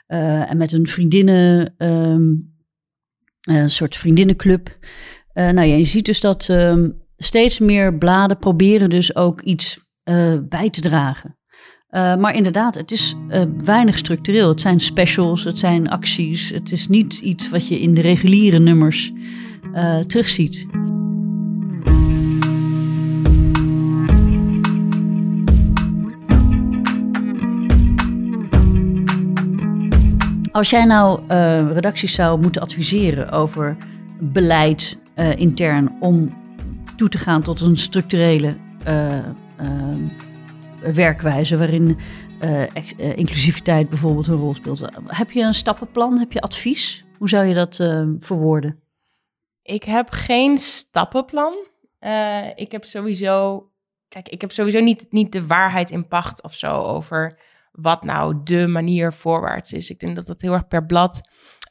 En met een vriendinnen, ehm, een soort vriendinnenclub. Nou ja, je ziet dus dat steeds meer bladen proberen dus ook iets eh, bij te dragen. Eh, maar inderdaad, het is eh, weinig structureel. Het zijn specials, het zijn acties. Het is niet iets wat je in de reguliere nummers terugziet. Als jij nou redacties zou moeten adviseren over beleid intern om toe te gaan tot een structurele eh, eh, werkwijze waarin eh, inclusiviteit bijvoorbeeld een rol speelt. Heb je een stappenplan? Heb je advies? Hoe zou je dat verwoorden? Ik heb geen stappenplan. Ik heb sowieso. Kijk, ik heb sowieso niet, niet de waarheid in pacht of zo over wat nou de manier voorwaarts is. Ik denk dat dat heel erg per blad.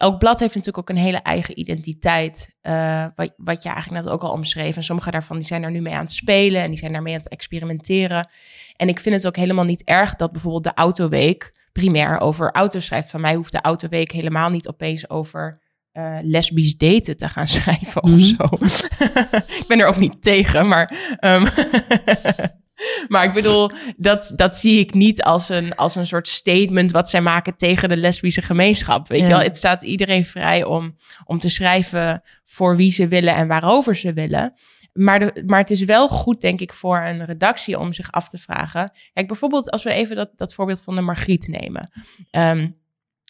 Elk blad heeft natuurlijk ook een hele eigen identiteit. eh, wat, wat je eigenlijk net ook al omschreef. En sommige daarvan die zijn er nu mee aan het spelen en die zijn daarmee aan het experimenteren. En ik vind het ook helemaal niet erg dat bijvoorbeeld de Autoweek primair over auto's schrijft. Van mij hoeft de Autoweek helemaal niet opeens over eh, lesbisch daten te gaan schrijven Mhm. of zo. ik ben er ook niet tegen, maar. ehm, maar ik bedoel, dat, dat zie ik niet als een, als een soort statement wat zij maken tegen de lesbische gemeenschap. Weet Ja. je wel, het staat iedereen vrij om, om te schrijven voor wie ze willen en waarover ze willen. Maar, de, maar het is wel goed, denk ik, voor een redactie om zich af te vragen. Kijk, bijvoorbeeld als we even dat, dat voorbeeld van de Margriet nemen. Ehm,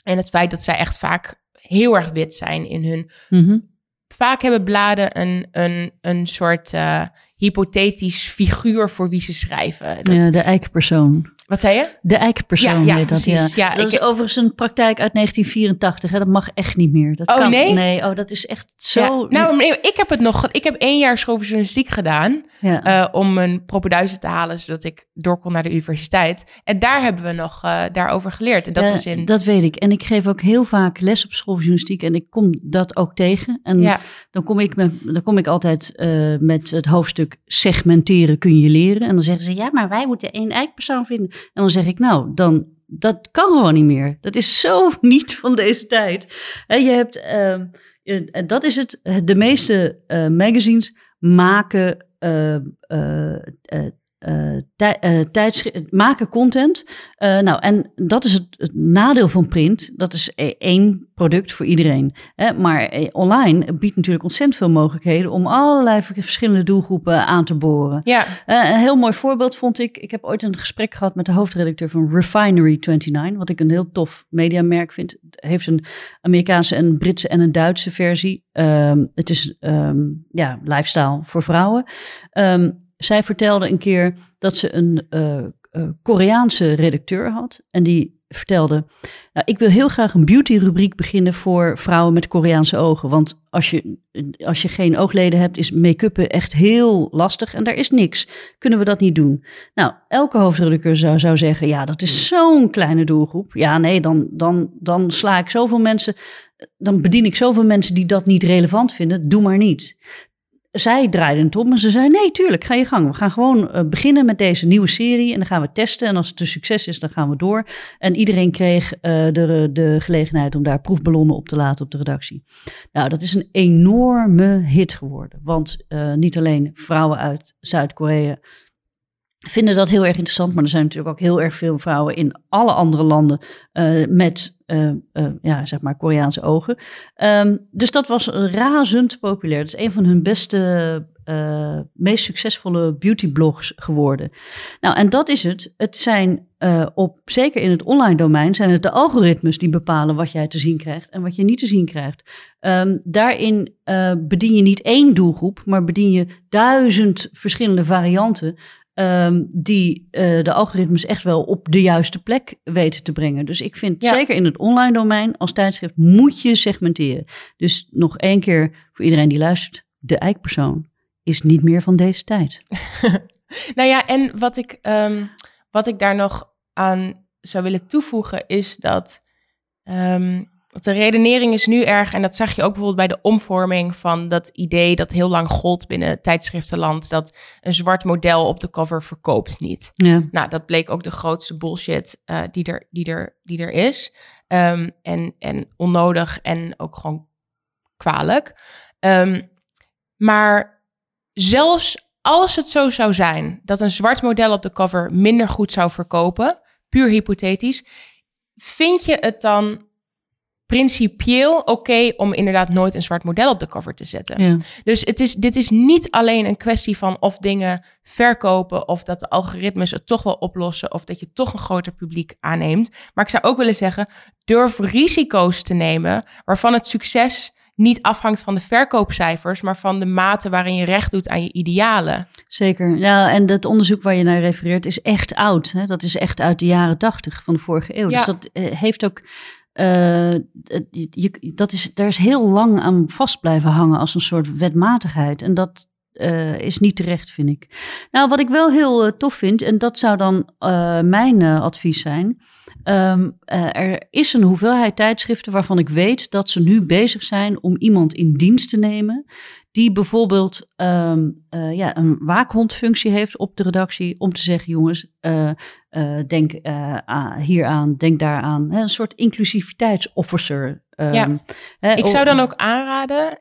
en het feit dat zij echt vaak heel erg wit zijn in hun Mhm. Vaak hebben bladen een, een, een soort eh, hypothetisch figuur voor wie ze schrijven. Dat- Ja, de eikenpersoon. Wat zei je? De eikenpersoon Ja, ja, dat, precies. ja. Ja, dat ik- is overigens een praktijk uit 1984. Hè? Dat mag echt niet meer. Dat Oh, kan, nee? Nee, oh, dat is echt zo... Ja, nou, nee, ik heb het nog. Ik heb één jaar schooljournalistiek gedaan ja. eh, om een propeduizen te halen, zodat ik door kon naar de universiteit. En daar hebben we nog eh, daarover geleerd. En dat Ja, was in. Dat weet ik. En ik geef ook heel vaak les op schooljournalistiek en ik kom dat ook tegen. En ja, dan, kom ik met, dan kom ik altijd eh, met het hoofdstuk segmenteren kun je leren. En dan zeggen ze, ja, maar wij moeten één eikpersoon vinden. En dan zeg ik, nou, dan, dat kan gewoon niet meer. Dat is zo niet van deze tijd. Hè, je hebt, ehm, eh, en dat is het, de meeste eh, magazines maken... eh, eh, eh, eh, tij- eh, tijdschri- maken content. Eh, nou, en dat is het, het nadeel van print. Dat is e- één product voor iedereen. Hè? Maar online biedt natuurlijk ontzettend veel mogelijkheden om allerlei ver- verschillende doelgroepen aan te boren. ja, een heel mooi voorbeeld vond ik. Ik heb ooit een gesprek gehad met de hoofdredacteur van Refinery29, wat ik een heel tof mediamerk vind. Het heeft een Amerikaanse, een Britse en een Duitse versie. Ehm, het is ehm, ja, lifestyle voor vrouwen. Ehm, zij vertelde een keer dat ze een eh, eh, Koreaanse redacteur had. En die vertelde, nou, ik wil heel graag een beauty rubriek beginnen voor vrouwen met Koreaanse ogen. Want als je, als je geen oogleden hebt, is make-uppen echt heel lastig. En daar is niks. Kunnen we dat niet doen? Nou, elke hoofdredacteur zou, zou zeggen, ja, dat is zo'n kleine doelgroep. Ja, nee, dan, dan, dan sla ik zoveel mensen, dan bedien ik zoveel mensen die dat niet relevant vinden. Doe maar niet zij draaiden het om en ze zei: Nee, tuurlijk, ga je gang. We gaan gewoon eh, beginnen met deze nieuwe serie en dan gaan we testen. En als het een succes is, dan gaan we door. En iedereen kreeg eh, de, de gelegenheid om daar proefballonnen op te laten op de redactie. Nou, dat is een enorme hit geworden. Want eh, niet alleen vrouwen uit Zuid-Korea vinden dat heel erg interessant, maar er zijn natuurlijk ook heel erg veel vrouwen in alle andere landen eh, met eh, eh, ja, zeg maar Koreaanse ogen. Ehm, dus dat was razend populair. Dat is een van hun beste, meest succesvolle beautyblogs geworden. Nou, en dat is het. Het zijn op, zeker in het online domein, zijn het de algoritmes die bepalen wat jij te zien krijgt en wat je niet te zien krijgt. Ehm, daarin bedien je niet één doelgroep, maar bedien je duizend verschillende varianten. Ehm, die eh, de algoritmes echt wel op de juiste plek weten te brengen. Dus ik vind Ja. zeker in het online domein als tijdschrift moet je segmenteren. Dus nog één keer voor iedereen die luistert: de eikpersoon is niet meer van deze tijd. Nou ja, en wat ik, ehm, wat ik daar nog aan zou willen toevoegen is dat ehm, want de redenering is nu erg, en dat zag je ook bijvoorbeeld bij de omvorming van dat idee dat heel lang gold binnen tijdschriftenland, dat een zwart model op de cover verkoopt niet. Ja. Nou, dat bleek ook de grootste bullshit eh, die, er, die, er, die er is. Ehm, en, en onnodig en ook gewoon kwalijk. Ehm, maar zelfs als het zo zou zijn dat een zwart model op de cover minder goed zou verkopen, puur hypothetisch, vind je het dan principieel oké om inderdaad nooit een zwart model op de cover te zetten? Ja. Dus het is, dit is niet alleen een kwestie van of dingen verkopen of dat de algoritmes het toch wel oplossen of dat je toch een groter publiek aanneemt. Maar ik zou ook willen zeggen, durf risico's te nemen waarvan het succes niet afhangt van de verkoopcijfers, maar van de mate waarin je recht doet aan je idealen. Zeker. Ja, en dat onderzoek waar je naar refereert is echt oud. Hè? Dat is echt uit de jaren tachtig van de vorige eeuw. Ja. Dus dat eh, heeft ook. Eh, je, dat is, daar is heel lang aan vast blijven hangen als een soort wetmatigheid. En dat eh, is niet terecht, vind ik. Nou, wat ik wel heel eh, tof vind, en dat zou dan mijn advies zijn. Ehm, eh, er is een hoeveelheid tijdschriften waarvan ik weet dat ze nu bezig zijn om iemand in dienst te nemen. Die bijvoorbeeld ehm, eh, ja, een waakhondfunctie heeft op de redactie. Om te zeggen, jongens, eh, eh, denk eh, aan- hier aan, denk daaraan. Hè, een soort inclusiviteitsofficer. ehm, Ja. hè, Ik zou dan ook aanraden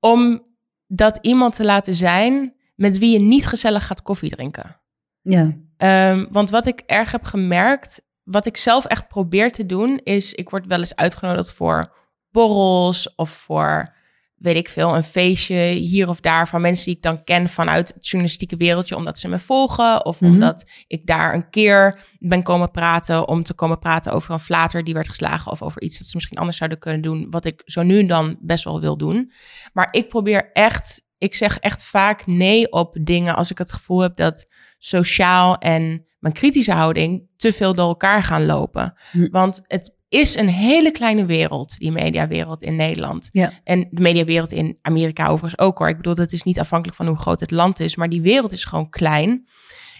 om dat iemand te laten zijn met wie je niet gezellig gaat koffie drinken. Ja, Ehm, want wat ik erg heb gemerkt, wat ik zelf echt probeer te doen, is ik word wel eens uitgenodigd voor borrels of voor, weet ik veel, een feestje hier of daar van mensen die ik dan ken vanuit het journalistieke wereldje, omdat ze me volgen of Mhm. omdat ik daar een keer ben komen praten om te komen praten over een flater die werd geslagen of over iets dat ze misschien anders zouden kunnen doen, wat ik zo nu en dan best wel wil doen. Maar ik probeer echt, ik zeg echt vaak nee op dingen als ik het gevoel heb dat sociaal en mijn kritische houding te veel door elkaar gaan lopen. Hm. Want het is een hele kleine wereld, die mediawereld in Nederland. Ja. En de mediawereld in Amerika overigens ook hoor. Ik bedoel, dat is niet afhankelijk van hoe groot het land is, maar die wereld is gewoon klein.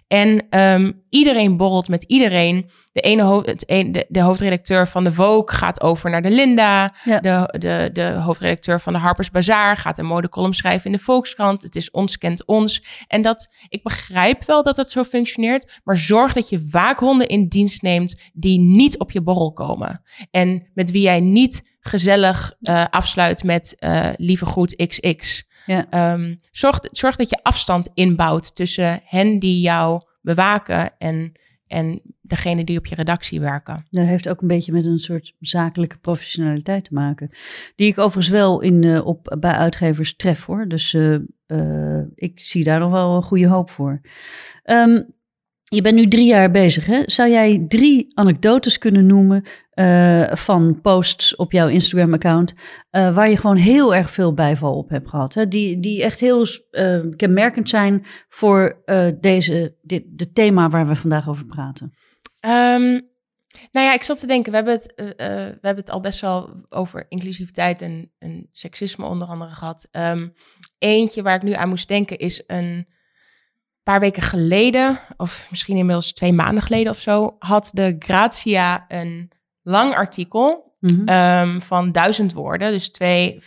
En ehm, iedereen borrelt met iedereen. De, ene ho- het een, de, de hoofdredacteur van de Vogue gaat over naar de Linda. Ja. De, de, de hoofdredacteur van de Harper's Bazaar gaat een modecolumn schrijven in de Volkskrant. Het is ons kent ons. En dat, ik begrijp wel dat het zo functioneert. Maar zorg dat je waakhonden in dienst neemt die niet op je borrel komen. En met wie jij niet gezellig eh, afsluit met eh, lieve groet XX. Ja. Ehm, zorg, zorg dat je afstand inbouwt tussen hen die jou bewaken en, en degene die op je redactie werken. Dat heeft ook een beetje met een soort zakelijke professionaliteit te maken. Die ik overigens wel in, eh, op, bij uitgevers tref hoor. Dus eh, eh, ik zie daar nog wel een goede hoop voor. Ehm, je bent nu drie jaar bezig. Hè? Zou jij drie anekdotes kunnen noemen eh, van posts op jouw Instagram-account. eh, waar je gewoon heel erg veel bijval op hebt gehad? Hè? Die, die echt heel eh, kenmerkend zijn voor deze, dit de thema waar we vandaag over praten. Ehm, nou ja, ik zat te denken, we hebben het, we hebben het al best wel over inclusiviteit en, en seksisme onder andere gehad. Ehm, eentje waar ik nu aan moest denken is een paar weken geleden, of misschien inmiddels twee maanden geleden of zo, had de Grazia een lang artikel Mhm. ehm, van duizend woorden. Dus twee,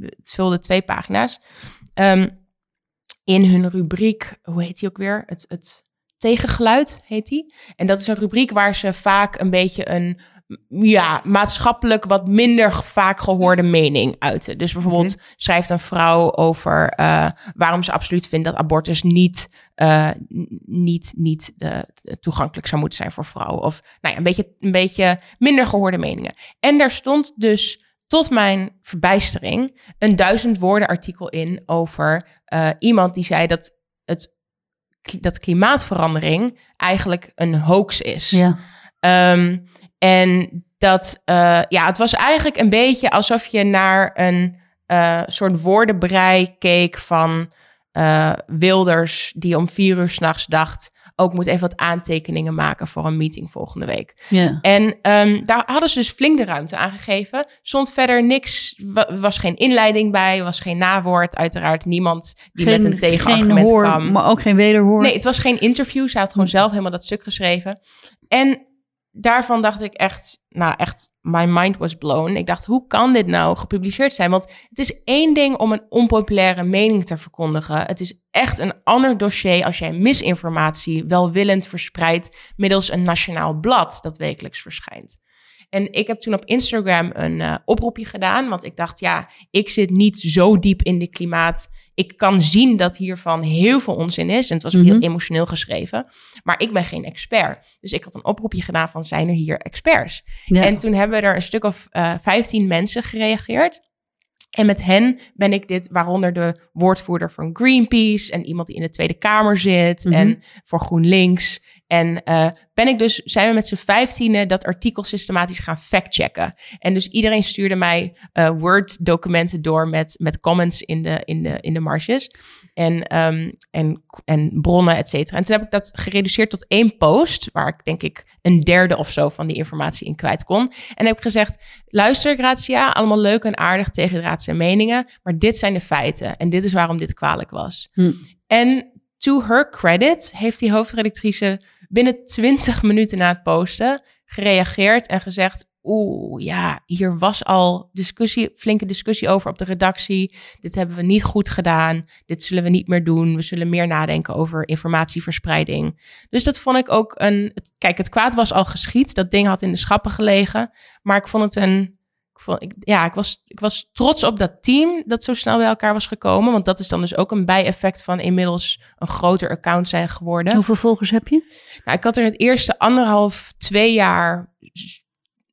het vulde twee pagina's. Ehm, in hun rubriek, hoe heet die ook weer? Het, het tegengeluid heet die. En dat is een rubriek waar ze vaak een beetje een ja, maatschappelijk wat minder vaak gehoorde mening uiten. Dus bijvoorbeeld schrijft een vrouw over eh, waarom ze absoluut vindt dat abortus niet, eh, niet, niet de, de toegankelijk zou moeten zijn voor vrouwen. Of nou ja, een beetje, een beetje minder gehoorde meningen. En daar stond dus tot mijn verbijstering een duizend woorden artikel in over eh, iemand die zei dat, het, dat klimaatverandering eigenlijk een hoax is. Ja. Ehm, en dat, eh, ja, het was eigenlijk een beetje alsof je naar een eh, soort woordenbrei keek van eh, Wilders, die om vier uur s'nachts dacht, ook moet even wat aantekeningen maken voor een meeting volgende week. Ja. En ehm, daar hadden ze dus flink de ruimte aan gegeven. Stond verder niks, wa- was geen inleiding bij, was geen nawoord. Uiteraard niemand die met een tegenargument geen hoor, kwam. maar ook geen wederhoor. Nee, het was geen interview. Ze had gewoon zelf helemaal dat stuk geschreven. En daarvan dacht ik echt, nou echt, my mind was blown. Ik dacht, hoe kan dit nou gepubliceerd zijn? Want het is één ding om een onpopulaire mening te verkondigen. Het is echt een ander dossier als jij misinformatie welwillend verspreidt middels een nationaal blad dat wekelijks verschijnt. En ik heb toen op Instagram een eh, oproepje gedaan, want ik dacht, ja, ik zit niet zo diep in de klimaat. Ik kan zien dat hiervan heel veel onzin is. En het was ook Mhm. heel emotioneel geschreven. Maar ik ben geen expert. Dus ik had een oproepje gedaan van, zijn er hier experts? Ja. En toen hebben er een stuk of eh 15 mensen gereageerd. En met hen ben ik dit, waaronder de woordvoerder van Greenpeace en iemand die in de Tweede Kamer zit Mhm. en voor GroenLinks en eh ben ik dus, zijn we met z'n vijftienen dat artikel systematisch gaan factchecken. En dus iedereen stuurde mij eh, Word-documenten door met, met comments in de, in de, in de marges. En, ehm, en, en bronnen, et cetera. En toen heb ik dat gereduceerd tot één post, waar ik denk ik een derde of zo van die informatie in kwijt kon. En heb ik gezegd, luister Gratia, allemaal leuk en aardig tegen de raad zijn meningen, maar dit zijn de feiten en dit is waarom dit kwalijk was. Hm. En to her credit heeft die hoofdredactrice binnen 20 minuten na het posten gereageerd en gezegd: Oeh, ja, hier was al discussie, flinke discussie over op de redactie. Dit hebben we niet goed gedaan. Dit zullen we niet meer doen. We zullen meer nadenken over informatieverspreiding. Dus dat vond ik ook een. Kijk, het kwaad was al geschied. Dat ding had in de schappen gelegen. Maar ik vond het een ik vond, ik, ja, ik was, ik was trots op dat team dat zo snel bij elkaar was gekomen. Want dat is dan dus ook een bijeffect van inmiddels een groter account zijn geworden. Hoeveel volgers heb je? Nou, ik had er het eerste anderhalf, twee jaar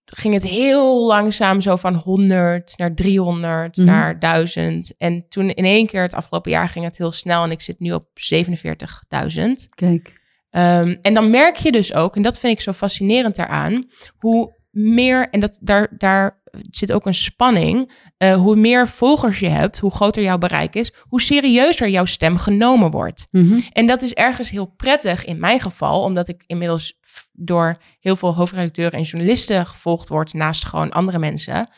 ging het heel langzaam zo van 100 naar 300 Mhm. naar 1000. En toen in één keer het afgelopen jaar ging het heel snel en ik zit nu op 47.000. Kijk. Ehm, en dan merk je dus ook, en dat vind ik zo fascinerend daaraan, hoe meer, en dat, daar, daar zit ook een spanning, eh, hoe meer volgers je hebt, hoe groter jouw bereik is, hoe serieuzer jouw stem genomen wordt. Mhm. En dat is ergens heel prettig in mijn geval, omdat ik inmiddels door heel veel hoofdredacteuren en journalisten gevolgd word, naast gewoon andere mensen.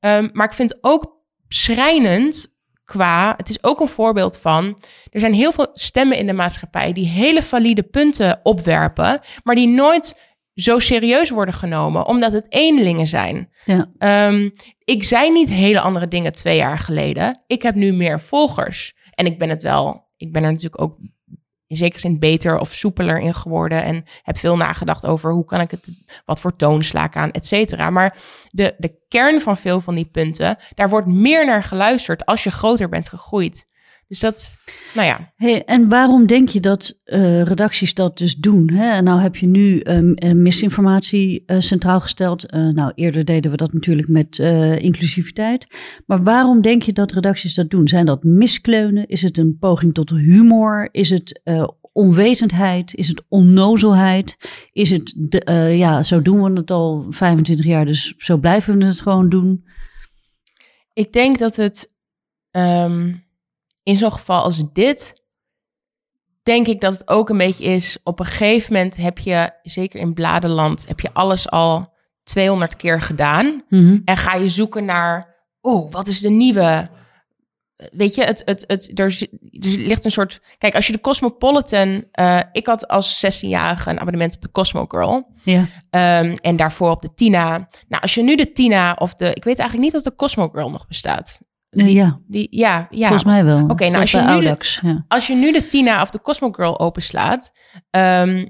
Ehm, maar ik vind ook schrijnend qua, het is ook een voorbeeld van, er zijn heel veel stemmen in de maatschappij die hele valide punten opwerpen, maar die nooit zo serieus worden genomen, omdat het eenlingen zijn. Ja. Ehm, ik zei niet hele andere dingen twee jaar geleden. Ik heb nu meer volgers. En ik ben het wel, ik ben er natuurlijk ook in zekere zin beter of soepeler in geworden. En heb veel nagedacht over hoe kan ik het, wat voor toon sla ik aan, et cetera. Maar de, de kern van veel van die punten, daar wordt meer naar geluisterd als je groter bent gegroeid. Dus dat, nou ja. Hey, en waarom denk je dat eh, redacties dat dus doen? Hè? En nou heb je nu ehm, eh, misinformatie eh, centraal gesteld. Nou, eerder deden we dat natuurlijk met inclusiviteit. Maar waarom denk je dat redacties dat doen? Zijn dat miskleunen? Is het een poging tot humor? Is het onwetendheid? Is het onnozelheid? Is het, de, ja, zo doen we het al 25 jaar, dus zo blijven we het gewoon doen? Ik denk dat het ehm, in zo'n geval als dit, denk ik dat het ook een beetje is. Op een gegeven moment heb je, zeker in bladenland, heb je alles al 200 keer gedaan. Mhm. En ga je zoeken naar, oh, wat is de nieuwe? Weet je, het, het, het, er, er ligt een soort. Kijk, als je de Cosmopolitan. eh, ik had als 16-jarige een abonnement op de Cosmo Girl. Ja. Ehm, en daarvoor op de Tina. Nou, als je nu de Tina of de. Ik weet eigenlijk niet of de Cosmo Girl nog bestaat. Eh, ja, Die, ja, ja. volgens mij wel. Oké, nou, als je nu de- ja. Als je nu de Tina of de Cosmo Girl openslaat. ehm,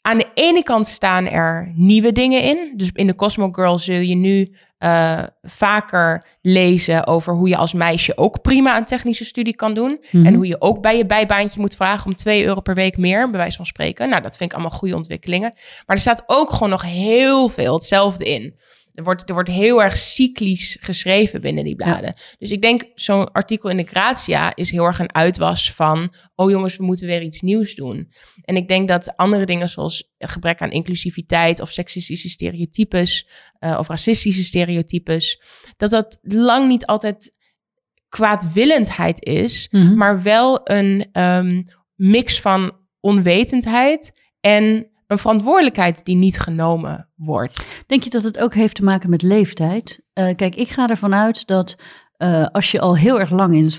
aan de ene kant staan er nieuwe dingen in. Dus in de Cosmo Girl zul je nu eh, vaker lezen over hoe je als meisje ook prima een technische studie kan doen. Mhm. En hoe je ook bij je bijbaantje moet vragen om 2 euro per week meer, bij wijze van spreken. Nou, dat vind ik allemaal goede ontwikkelingen. Maar er staat ook gewoon nog heel veel hetzelfde in. Er wordt, er wordt heel erg cyclisch geschreven binnen die bladen. Dus ik denk, zo'n artikel in de Grazia is heel erg een uitwas van... oh jongens, we moeten weer iets nieuws doen. En ik denk dat andere dingen zoals gebrek aan inclusiviteit... of seksistische stereotypes eh, of racistische stereotypes... dat dat lang niet altijd kwaadwillendheid is... Mhm. maar wel een ehm, mix van onwetendheid en een verantwoordelijkheid die niet genomen wordt. Denk je dat het ook heeft te maken met leeftijd? Eh, kijk, ik ga ervan uit dat eh, als je al heel erg lang in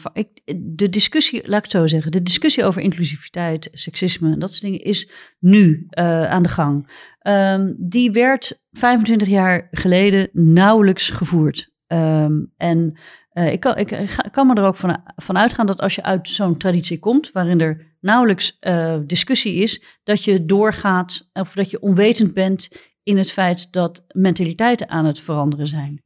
de discussie, laat ik het zo zeggen, de discussie over inclusiviteit, seksisme en dat soort dingen is nu eh, aan de gang. Ehm, die werd 25 jaar geleden nauwelijks gevoerd. Ehm, en ik, kan, ik kan me er ook van uitgaan dat als je uit zo'n traditie komt, waarin er nauwelijks eh, discussie is, dat je doorgaat of dat je onwetend bent in het feit dat mentaliteiten aan het veranderen zijn.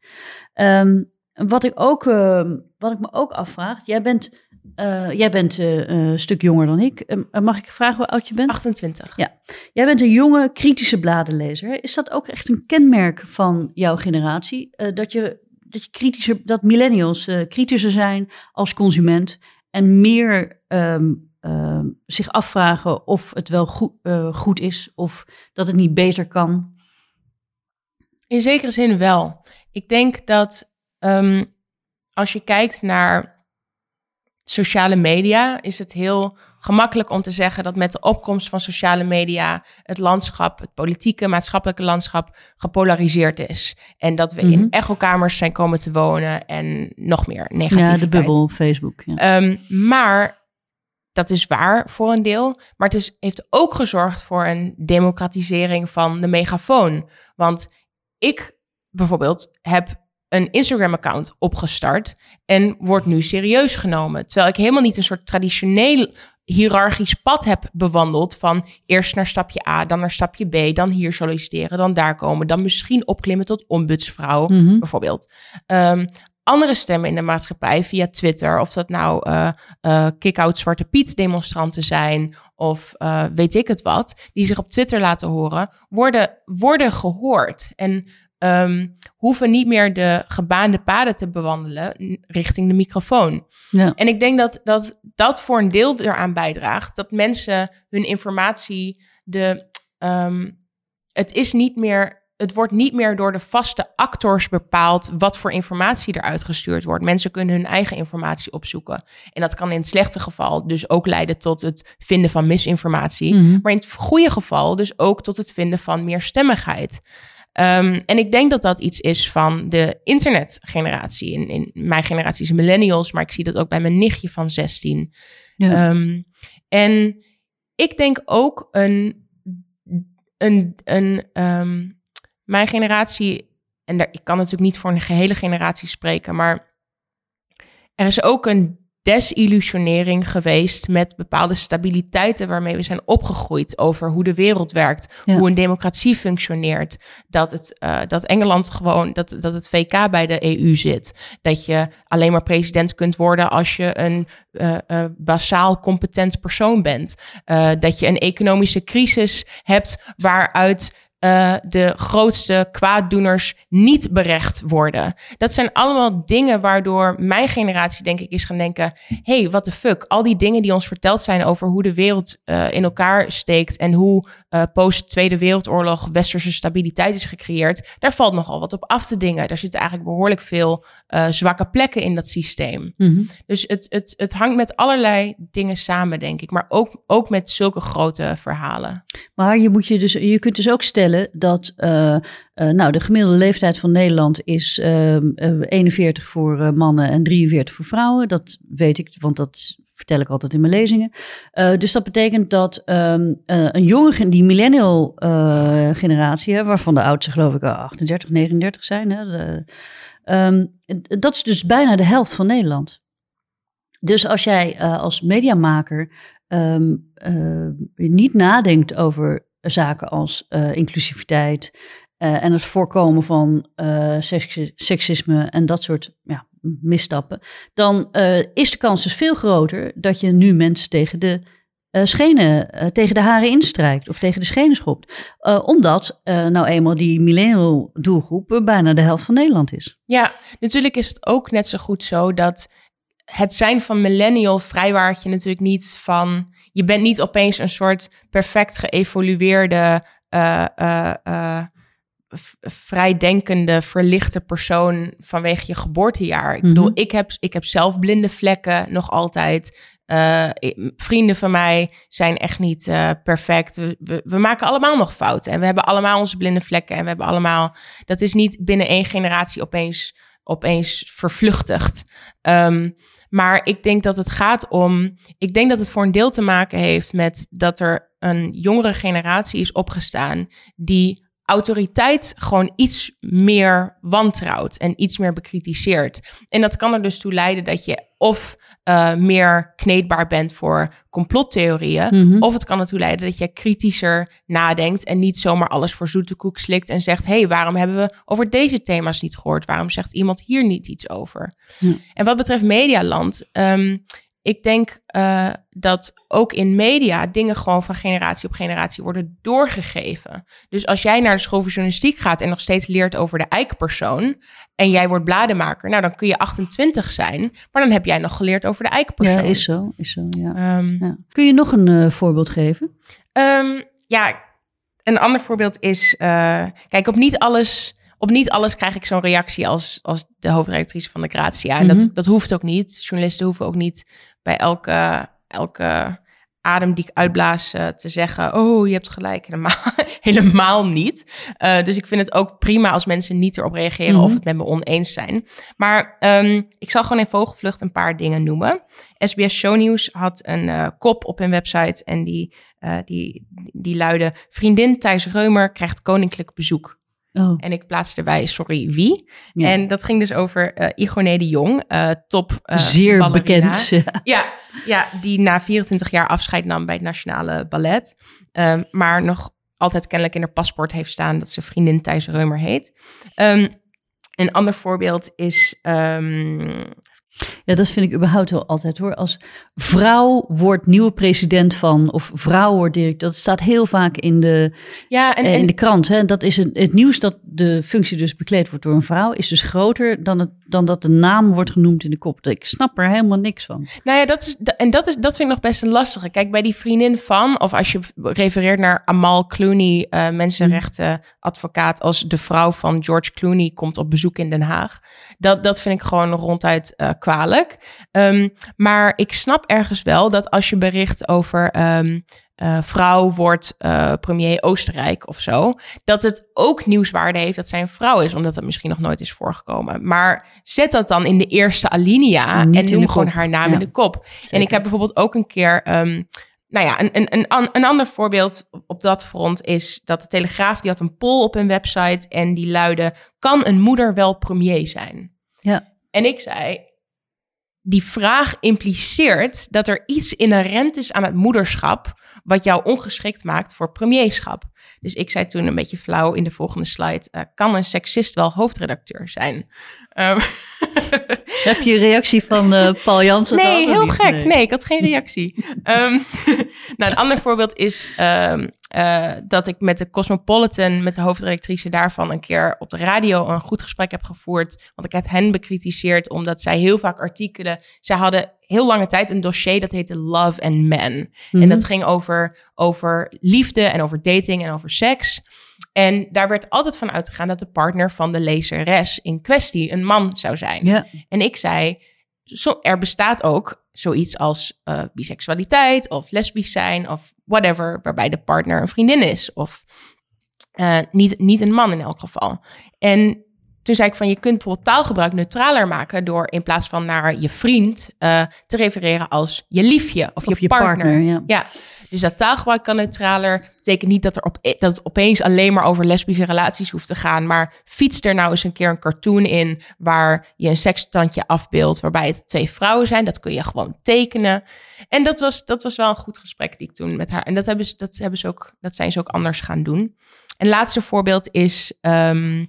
Ehm, wat, ik ook, ehm, wat ik me ook afvraag, jij bent, eh, jij bent eh, een stuk jonger dan ik. Ehm, mag ik vragen hoe oud je bent? 28. Ja. Jij bent een jonge, kritische bladenlezer. Is dat ook echt een kenmerk van jouw generatie? Dat, je, dat, je kritischer, dat millennials kritischer zijn als consument en meer ehm, zich afvragen of het wel goed, eh, goed is of dat het niet beter kan. In zekere zin wel. Ik denk dat ehm, als je kijkt naar sociale media, is het heel gemakkelijk om te zeggen dat met de opkomst van sociale media het landschap, het politieke, maatschappelijke landschap gepolariseerd is. En dat we Mhm. in echokamers zijn komen te wonen en nog meer negativiteit. Ja, de bubbel op Facebook. Ja. Ehm, maar dat is waar voor een deel. Maar het is, heeft ook gezorgd voor een democratisering van de megafoon. Want ik bijvoorbeeld heb een Instagram-account opgestart en word nu serieus genomen. Terwijl ik helemaal niet een soort traditioneel hiërarchisch pad heb bewandeld van eerst naar stapje A, dan naar stapje B, dan hier solliciteren, dan daar komen, dan misschien opklimmen tot ombudsvrouw Mhm. bijvoorbeeld. Ehm, andere stemmen in de maatschappij via Twitter, of dat nou eh eh, kick-out Zwarte Piet demonstranten zijn, of eh, weet ik het wat, die zich op Twitter laten horen, worden, worden gehoord. En ehm, hoeven niet meer de gebaande paden te bewandelen richting de microfoon. Ja. En ik denk dat, dat dat voor een deel eraan bijdraagt dat mensen hun informatie, de, ehm, het is niet meer, het wordt niet meer door de vaste actors bepaald wat voor informatie eruit gestuurd wordt. Mensen kunnen hun eigen informatie opzoeken. En dat kan in het slechte geval dus ook leiden tot het vinden van misinformatie. Mhm. Maar in het goede geval dus ook tot het vinden van meer stemmigheid. Ehm, en ik denk dat dat iets is van de internetgeneratie. In, in mijn generatie is millennials, maar ik zie dat ook bij mijn nichtje van 16. Ja. Ehm, en ik denk ook een, een, een ehm, mijn generatie, en daar, ik kan natuurlijk niet voor een gehele generatie spreken, maar er is ook een desillusionering geweest met bepaalde stabiliteiten waarmee we zijn opgegroeid over hoe de wereld werkt, Ja. hoe een democratie functioneert, dat, het, eh, dat Engeland gewoon, dat, dat het VK bij de EU zit, dat je alleen maar president kunt worden als je een eh, eh, basaal competent persoon bent, dat je een economische crisis hebt waaruit eh, de grootste kwaaddoeners niet berecht worden. Dat zijn allemaal dingen waardoor mijn generatie, denk ik, is gaan denken: hey, what the fuck? Al die dingen die ons verteld zijn over hoe de wereld eh, in elkaar steekt en hoe eh, post-Tweede Wereldoorlog westerse stabiliteit is gecreëerd, daar valt nogal wat op af te dingen. Daar zitten eigenlijk behoorlijk veel zwakke plekken in dat systeem. Mhm. Dus het, het, het hangt met allerlei dingen samen, denk ik. Maar ook, ook met zulke grote verhalen. Maar je, moet je, dus, je kunt dus ook stellen dat eh, eh, nou, de gemiddelde leeftijd van Nederland is ehm, eh, 41 voor mannen en 43 voor vrouwen. Dat weet ik, want dat vertel ik altijd in mijn lezingen. Dus dat betekent dat ehm, eh, een jonge, die millennial generatie, waarvan de oudste geloof ik eh, 38, 39 zijn, hè, de, ehm, dat is dus bijna de helft van Nederland. Dus als jij als mediamaker eh, niet nadenkt over zaken als eh, inclusiviteit eh, en het voorkomen van eh, seks- seksisme en dat soort ja, misstappen, dan is de kans dus veel groter dat je nu mensen tegen de schenen, tegen de haren instrijkt of tegen de schenen schopt. Omdat nou eenmaal die millennial doelgroep bijna de helft van Nederland is. Ja, natuurlijk is het ook net zo goed zo dat het zijn van millennial vrijwaart je natuurlijk niet van. Je bent niet opeens een soort perfect geëvolueerde, eh, eh, eh, vrijdenkende, verlichte persoon vanwege je geboortejaar. Ik Mhm. bedoel, ik heb, ik heb zelf blinde vlekken nog altijd. Ik- vrienden van mij zijn echt niet perfect. We, we, we maken allemaal nog fouten. En we hebben allemaal onze blinde vlekken. En we hebben allemaal. Dat is niet binnen één generatie opeens, opeens vervluchtigd. Ehm, maar ik denk dat het gaat om. Ik denk dat het voor een deel te maken heeft met dat er een jongere generatie is opgestaan. die autoriteit gewoon iets meer wantrouwt en iets meer bekritiseert. En dat kan er dus toe leiden dat je of eh, meer kneedbaar bent voor complottheorieën, Mhm. of het kan ertoe leiden dat je kritischer nadenkt en niet zomaar alles voor zoete koek slikt en zegt: hé, hey, waarom hebben we over deze thema's niet gehoord? Waarom zegt iemand hier niet iets over? En wat betreft Medialand, ehm, ik denk eh, dat ook in media dingen gewoon van generatie op generatie worden doorgegeven. Dus als jij naar de school voor journalistiek gaat en nog steeds leert over de eikenpersoon en jij wordt blademaker, nou dan kun je 28 zijn, maar dan heb jij nog geleerd over de eikenpersoon. Ja, is zo, is zo, ja. Ehm, ja. Kun je nog een eh, voorbeeld geven? Ehm, ja, een ander voorbeeld is, eh, kijk, op niet alles, op niet alles krijg ik zo'n reactie als, als de hoofdredactrice van de Grazia. En Mhm. dat, dat hoeft ook niet. Journalisten hoeven ook niet bij elke, elke adem die ik uitblaas eh, te zeggen, oh, je hebt gelijk. Helemaal, helemaal niet. Eh, dus ik vind het ook prima als mensen niet erop reageren Mhm. of het met me oneens zijn. Maar ehm, ik zal gewoon in vogelvlucht een paar dingen noemen. SBS Shownieuws had een eh, kop op hun website en die, die, die luidde... Vriendin Thijs Reumer krijgt koninklijk bezoek. Oh, En ik plaatste erbij, sorry, wie? ja. En dat ging dus over Igoné de Jong, eh, top eh, Zeer ballerina. bekend. Ja. Ja, ja, die na 24 jaar afscheid nam bij het Nationale Ballet. Ehm, maar nog altijd kennelijk in haar paspoort heeft staan dat ze vriendin Thijs Reumer heet. Ehm, een ander voorbeeld is... ehm, Ja, dat vind ik überhaupt wel altijd hoor. Als vrouw wordt nieuwe president van, of vrouw wordt directeur, dat staat heel vaak in de, ja, en, eh, en in de krant. Hè. Dat is het, het nieuws dat de functie dus bekleed wordt door een vrouw, is dus groter dan, het, dan dat de naam wordt genoemd in de kop. Ik snap er helemaal niks van. Nou ja, dat is, en dat, is, dat vind ik nog best een lastige. Kijk, bij die vriendin van, of als je refereert naar Amal Clooney, eh mensenrechtenadvocaat, als de vrouw van George Clooney komt op bezoek in Den Haag. Dat, dat vind ik gewoon ronduit eh, kwalijk. Ehm, maar ik snap ergens wel dat als je bericht over eh, vrouw wordt eh, premier Oostenrijk of zo, dat het ook nieuwswaarde heeft dat zij een vrouw is, omdat dat misschien nog nooit is voorgekomen. Maar zet dat dan in de eerste alinea Niet en noem gewoon kop. haar naam Ja. in de kop. En ik heb bijvoorbeeld ook een keer. ehm, nou ja, een, een, een, een ander voorbeeld op- op dat front is dat de Telegraaf die had een poll op hun website en die luidde: kan een moeder wel premier zijn? Ja. En ik zei: die vraag impliceert dat er iets inherent is aan het moederschap wat jou ongeschikt maakt voor premierschap. Dus ik zei toen een beetje flauw in de volgende slide: eh, kan een seksist wel hoofdredacteur zijn? Ehm, Heb je een reactie van eh, Paul Jansen? Nee, heel gek. Nee. ik had geen reactie. Ehm, nou, een ander voorbeeld is ehm, eh, dat ik met de Cosmopolitan, met de hoofdredactrice daarvan, een keer op de radio een goed gesprek heb gevoerd. Want ik heb hen bekritiseerd omdat zij heel vaak artikelen. Zij hadden heel lange tijd een dossier dat heette Love and Men. Mhm. En dat ging over, over liefde en over dating en over seks. En daar werd altijd van uitgegaan dat de partner van de lezeres in kwestie een man zou zijn. En ik zei, zo, er bestaat ook zoiets als eh, biseksualiteit of lesbisch zijn of whatever, waarbij de partner een vriendin is of eh, niet, niet een man in elk geval. En toen zei ik van, je kunt bijvoorbeeld taalgebruik neutraler maken door in plaats van naar je vriend eh, te refereren als je liefje of, of je, partner. ja. Ja, dus dat taalgebruik kan neutraler. Betekent niet dat, er op, dat het opeens alleen maar over lesbische relaties hoeft te gaan. Maar fiets er nou eens een keer een cartoon in waar je een sekstandje afbeeldt. Waarbij het twee vrouwen zijn. Dat kun je gewoon tekenen. En dat was, dat was wel een goed gesprek die ik toen met haar. En dat, hebben ze, dat, hebben ze ook, dat zijn ze ook anders gaan doen. Een laatste voorbeeld is. ehm,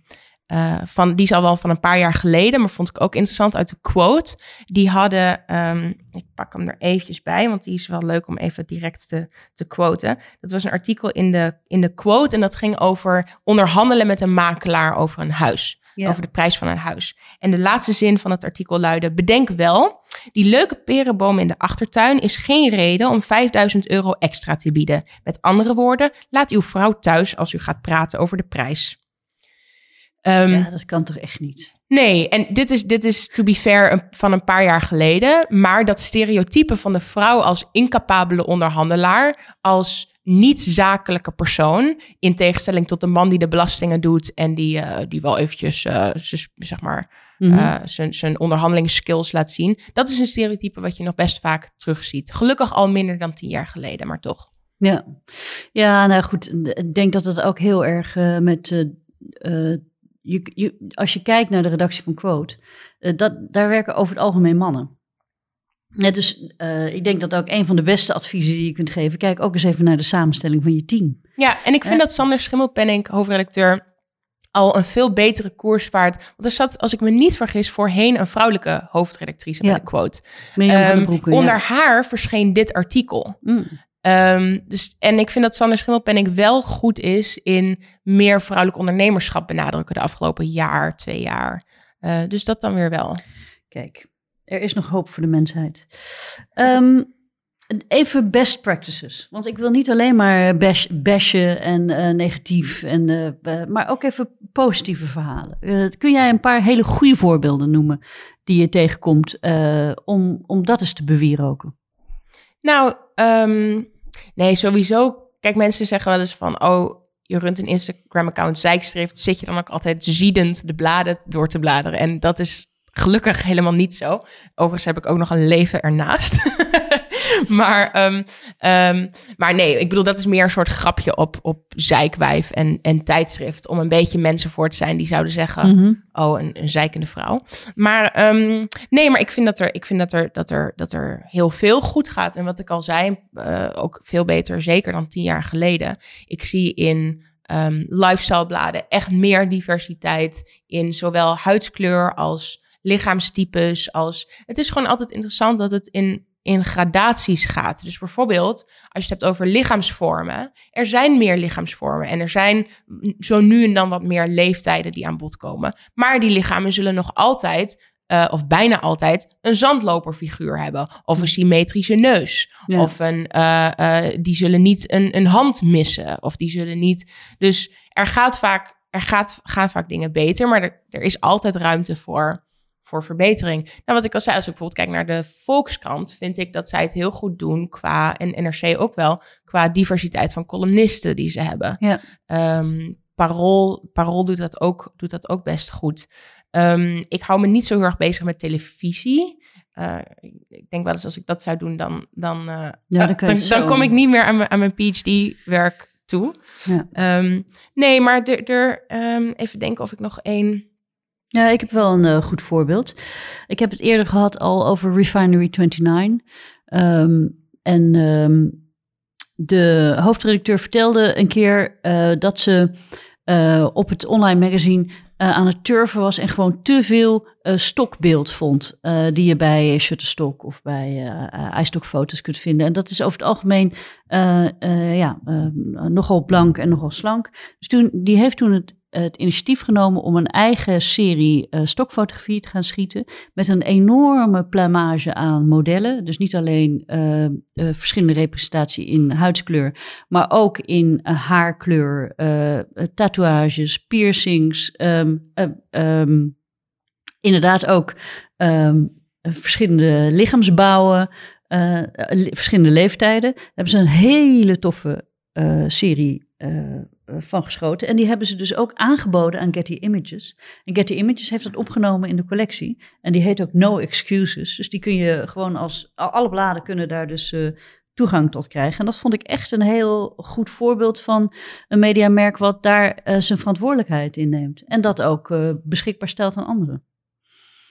eh, van, die is al wel van een paar jaar geleden, maar vond ik ook interessant uit de quote. Die hadden, ehm, ik pak hem er eventjes bij, want die is wel leuk om even direct te, te quoten. Dat was een artikel in de, in de quote en dat ging over onderhandelen met een makelaar over een huis. Ja. Over de prijs van een huis. En de laatste zin van het artikel luidde: Bedenk wel, die leuke perenboom in de achtertuin is geen reden om 5000 euro extra te bieden. Met andere woorden, laat uw vrouw thuis als u gaat praten over de prijs. Ehm, Ja, dat kan toch echt niet? Nee, en dit is, dit is to be fair een- van een paar jaar geleden. Maar dat stereotype van de vrouw als incapabele onderhandelaar, als niet-zakelijke persoon, in tegenstelling tot de man die de belastingen doet en die, eh, die wel eventjes, eh, zeg maar, Mhm. eh, zijn, zijn onderhandelingsskills laat zien. Dat is een stereotype wat je nog best vaak terugziet. Gelukkig al minder dan tien jaar geleden, maar toch. Ja. ja, nou goed, ik denk dat het ook heel erg met... je, je, als je kijkt naar de redactie van Quote, eh, dat, daar werken over het algemeen mannen. Ja, dus eh, ik denk dat ook een van de beste adviezen die je kunt geven, kijk ook eens even naar de samenstelling van je team. Ja, en ik vind dat Sander Schimmelpenning, hoofdredacteur, al een veel betere koers vaart. Want er zat, als ik me niet vergis, voorheen een vrouwelijke hoofdredactrice Ja. bij de quote. Ehm, onder ja. haar verscheen dit artikel. Mm. Ehm, dus, en ik vind dat Sander Schimmelpenning wel goed is in meer vrouwelijk ondernemerschap benadrukken de afgelopen jaar, twee jaar. Eh, dus dat dan weer wel. Kijk, er is nog hoop voor de mensheid. Ehm, even best practices. Want ik wil niet alleen maar bash, bashen en eh, negatief, en, eh, maar ook even positieve verhalen. Kun jij een paar hele goede voorbeelden noemen die je tegenkomt om, om dat eens te bewieroken? Nou, ehm, nee, sowieso. Kijk, mensen zeggen wel eens van, oh, je runt een Instagram-account Zijkstrift, zit je dan ook altijd ziedend de bladen door te bladeren. En dat is gelukkig helemaal niet zo. Overigens heb ik ook nog een leven ernaast. maar, ehm, ehm, maar nee, ik bedoel, dat is meer een soort grapje op, op zijkwijf en, en tijdschrift. Om een beetje mensen voor te zijn die zouden zeggen, Mhm. oh, een, een zeikende vrouw. Maar ehm, nee, maar ik vind, dat er, ik vind dat, er, dat, er, dat er heel veel goed gaat. En wat ik al zei, eh, ook veel beter, zeker dan tien jaar geleden. Ik zie in ehm lifestylebladen echt meer diversiteit in zowel huidskleur als lichaamstypes. Als, het is gewoon altijd interessant dat het in, in gradaties gaat. Dus bijvoorbeeld, als je het hebt over lichaamsvormen, er zijn meer lichaamsvormen en er zijn zo nu en dan wat meer leeftijden die aan bod komen. Maar die lichamen zullen nog altijd, eh, of bijna altijd, een zandloperfiguur hebben. Of een symmetrische neus. Ja. Of een, eh, eh, die zullen niet een, een hand missen. Of die zullen niet. Dus er gaat vaak, er gaat, gaan vaak dingen beter, maar er, er is altijd ruimte voor, voor verbetering. Nou, wat ik al zei, als ik bijvoorbeeld kijk naar de Volkskrant, vind ik dat zij het heel goed doen qua, en NRC ook wel, qua diversiteit van columnisten die ze hebben. Ja. Ehm, Parool, Parool doet, dat ook, doet dat ook best goed. Ehm, ik hou me niet zo heel erg bezig met televisie. Eh, ik denk wel eens als ik dat zou doen, dan, dan, eh, Ja, dan eh, dan, kom ik niet meer aan mijn, aan mijn PhD-werk toe. Ja. Ehm, nee, maar er, even denken of ik nog één. Ja, ik heb wel een eh, goed voorbeeld. Ik heb het eerder gehad al over Refinery 29. Ehm, en ehm, de hoofdredacteur vertelde een keer eh, dat ze eh, op het online magazine eh, aan het turven was en gewoon te veel eh, stokbeeld vond. eh, die je bij Shutterstock of bij iStock-foto's kunt vinden. En dat is over het algemeen ja, nogal blank en nogal slank. Dus toen, die heeft toen het, het initiatief genomen om een eigen serie stokfotografie te gaan schieten. Met een enorme plamage aan modellen. Dus niet alleen verschillende representatie in huidskleur, maar ook in haarkleur, tatoeages, piercings. ehm, eh, ehm, inderdaad ook ehm, eh, verschillende lichaamsbouwen, eh, verschillende leeftijden. Daar hebben ze een hele toffe eh, serie van geschoten. En die hebben ze dus ook aangeboden aan Getty Images. En Getty Images heeft dat opgenomen in de collectie. En die heet ook No Excuses. Dus die kun je gewoon als... al- Alle bladen kunnen daar dus toegang tot krijgen. En dat vond ik echt een heel goed voorbeeld van een mediamerk... wat daar eh, zijn verantwoordelijkheid in neemt. En dat ook eh, beschikbaar stelt aan anderen.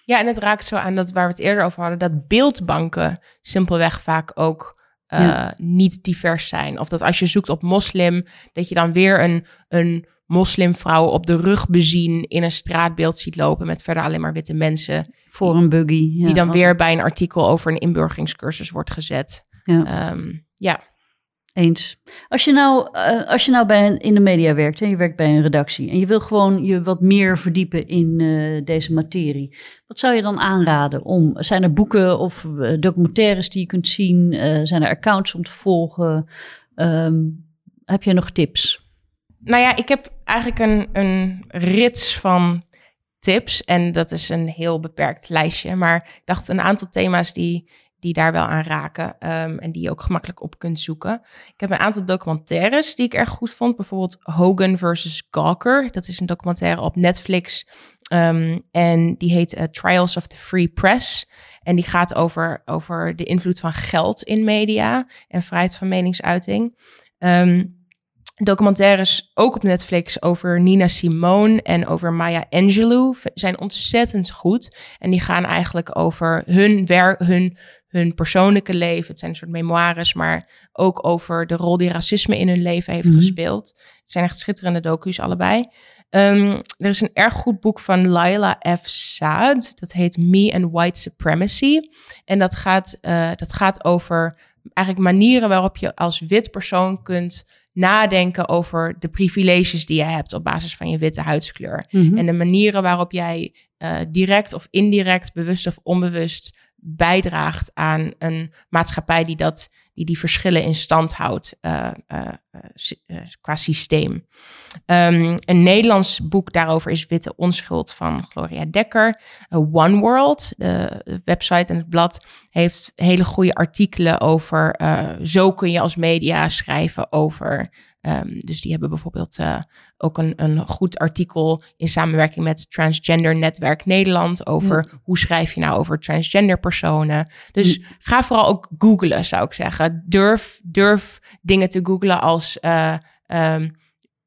Ja, en het raakt zo aan dat waar we het eerder over hadden, dat beeldbanken simpelweg vaak ook eh, Ja. niet divers zijn. Of dat als je zoekt op moslim, dat je dan weer een, een moslimvrouw op de rug bezien in een straatbeeld ziet lopen met verder alleen maar witte mensen. Voor een buggy. Ja, die dan weer bij een artikel over een inburgeringscursus wordt gezet. Ja. Ehm, ja. Eens. Als je nou, eh, als je nou bij een, in de media werkt en je werkt bij een redactie en je wil gewoon je wat meer verdiepen in eh, deze materie, wat zou je dan aanraden? Om, zijn er boeken of eh, documentaires die je kunt zien? Zijn er accounts om te volgen? Ehm, heb je nog tips? Nou ja, ik heb eigenlijk een, een rits van tips. En dat is een heel beperkt lijstje. Maar ik dacht een aantal thema's die, die daar wel aan raken. ehm, en die je ook gemakkelijk op kunt zoeken. Ik heb een aantal documentaires die ik erg goed vond. Bijvoorbeeld Hogan versus Gawker. Dat is een documentaire op Netflix. Ehm, en die heet eh, Trials of the Free Press. En die gaat over, over de invloed van geld in media en vrijheid van meningsuiting. Ehm, documentaires ook op Netflix over Nina Simone en over Maya Angelou zijn ontzettend goed. En die gaan eigenlijk over hun werk, hun, hun persoonlijke leven. Het zijn een soort memoires, maar ook over de rol die racisme in hun leven heeft Mhm. gespeeld. Het zijn echt schitterende docu's allebei. Ehm, er is een erg goed boek van Laila F. Saad. Dat heet Me and White Supremacy. En dat gaat, uh, dat gaat over eigenlijk manieren waarop je als wit persoon kunt nadenken over de privileges die je hebt op basis van je witte huidskleur. Mhm. En de manieren waarop jij uh, direct of indirect, bewust of onbewust bijdraagt aan een maatschappij die, dat, die die verschillen in stand houdt uh, uh, qua systeem. Um, een Nederlands boek daarover is Witte Onschuld van Gloria Dekker. One World, de website en het blad, heeft hele goede artikelen over zo kun je als media schrijven over Um, dus die hebben bijvoorbeeld uh, ook een, een goed artikel in samenwerking met Transgender Netwerk Nederland over ja. hoe schrijf je nou over transgender personen. Dus ja. ga vooral ook googlen, zou ik zeggen. Durf, durf dingen te googlen als uh, um,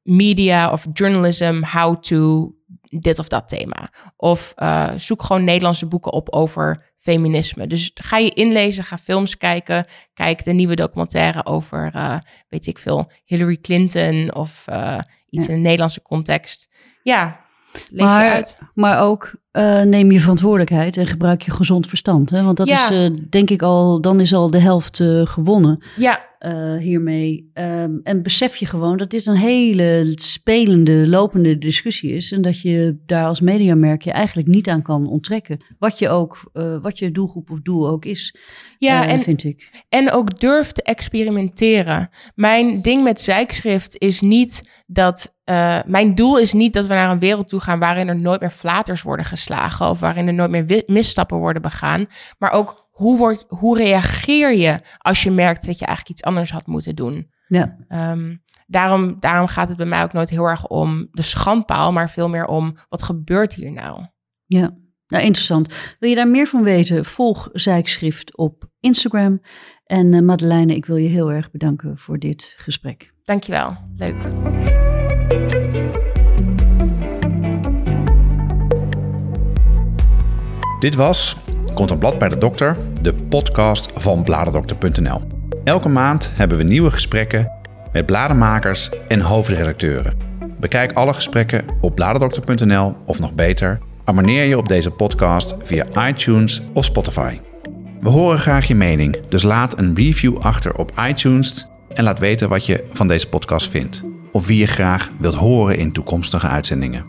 media of journalism, how to dit of dat thema. Of uh, zoek gewoon Nederlandse boeken op over feminisme. Dus ga je inlezen, ga films kijken. Kijk de nieuwe documentaire over, uh, weet ik veel, Hillary Clinton of uh, iets ja. in een Nederlandse context. Ja, leef maar, je uit. Maar ook neem je verantwoordelijkheid en gebruik je gezond verstand. Hè? Want dat Ja. is denk ik al, dan is al de helft gewonnen Ja, uh, hiermee. Um, en besef je gewoon dat dit een hele spelende, lopende discussie is. En dat je daar als mediamerk je eigenlijk niet aan kan onttrekken. Wat je ook, uh, wat je doelgroep of doel ook is. ja uh, en, vind ik. en ook durf te experimenteren. Mijn ding met zijkschrift is niet dat. Mijn doel is niet dat we naar een wereld toe gaan waarin er nooit meer flaters worden geslagen. Of waarin er nooit meer misstappen worden begaan. Maar ook hoe, wordt, hoe reageer je als je merkt dat je eigenlijk iets anders had moeten doen? Ja. Um, daarom, daarom gaat het bij mij ook nooit heel erg om de schandpaal, maar veel meer om wat gebeurt hier nou? Ja, nou interessant. Wil je daar meer van weten? Volg Zijkschrift op Instagram. En uh, Madeleine, ik wil je heel erg bedanken voor dit gesprek. Dankjewel, leuk. Dit was Komt een blad bij de dokter, de podcast van bladerdokter.nl. Elke maand hebben we nieuwe gesprekken met bladenmakers en hoofdredacteuren. Bekijk alle gesprekken op bladerdokter.nl of nog beter, abonneer je op deze podcast via iTunes of Spotify. We horen graag je mening, dus laat een review achter op iTunes en laat weten wat je van deze podcast vindt. Of wie je graag wilt horen in toekomstige uitzendingen.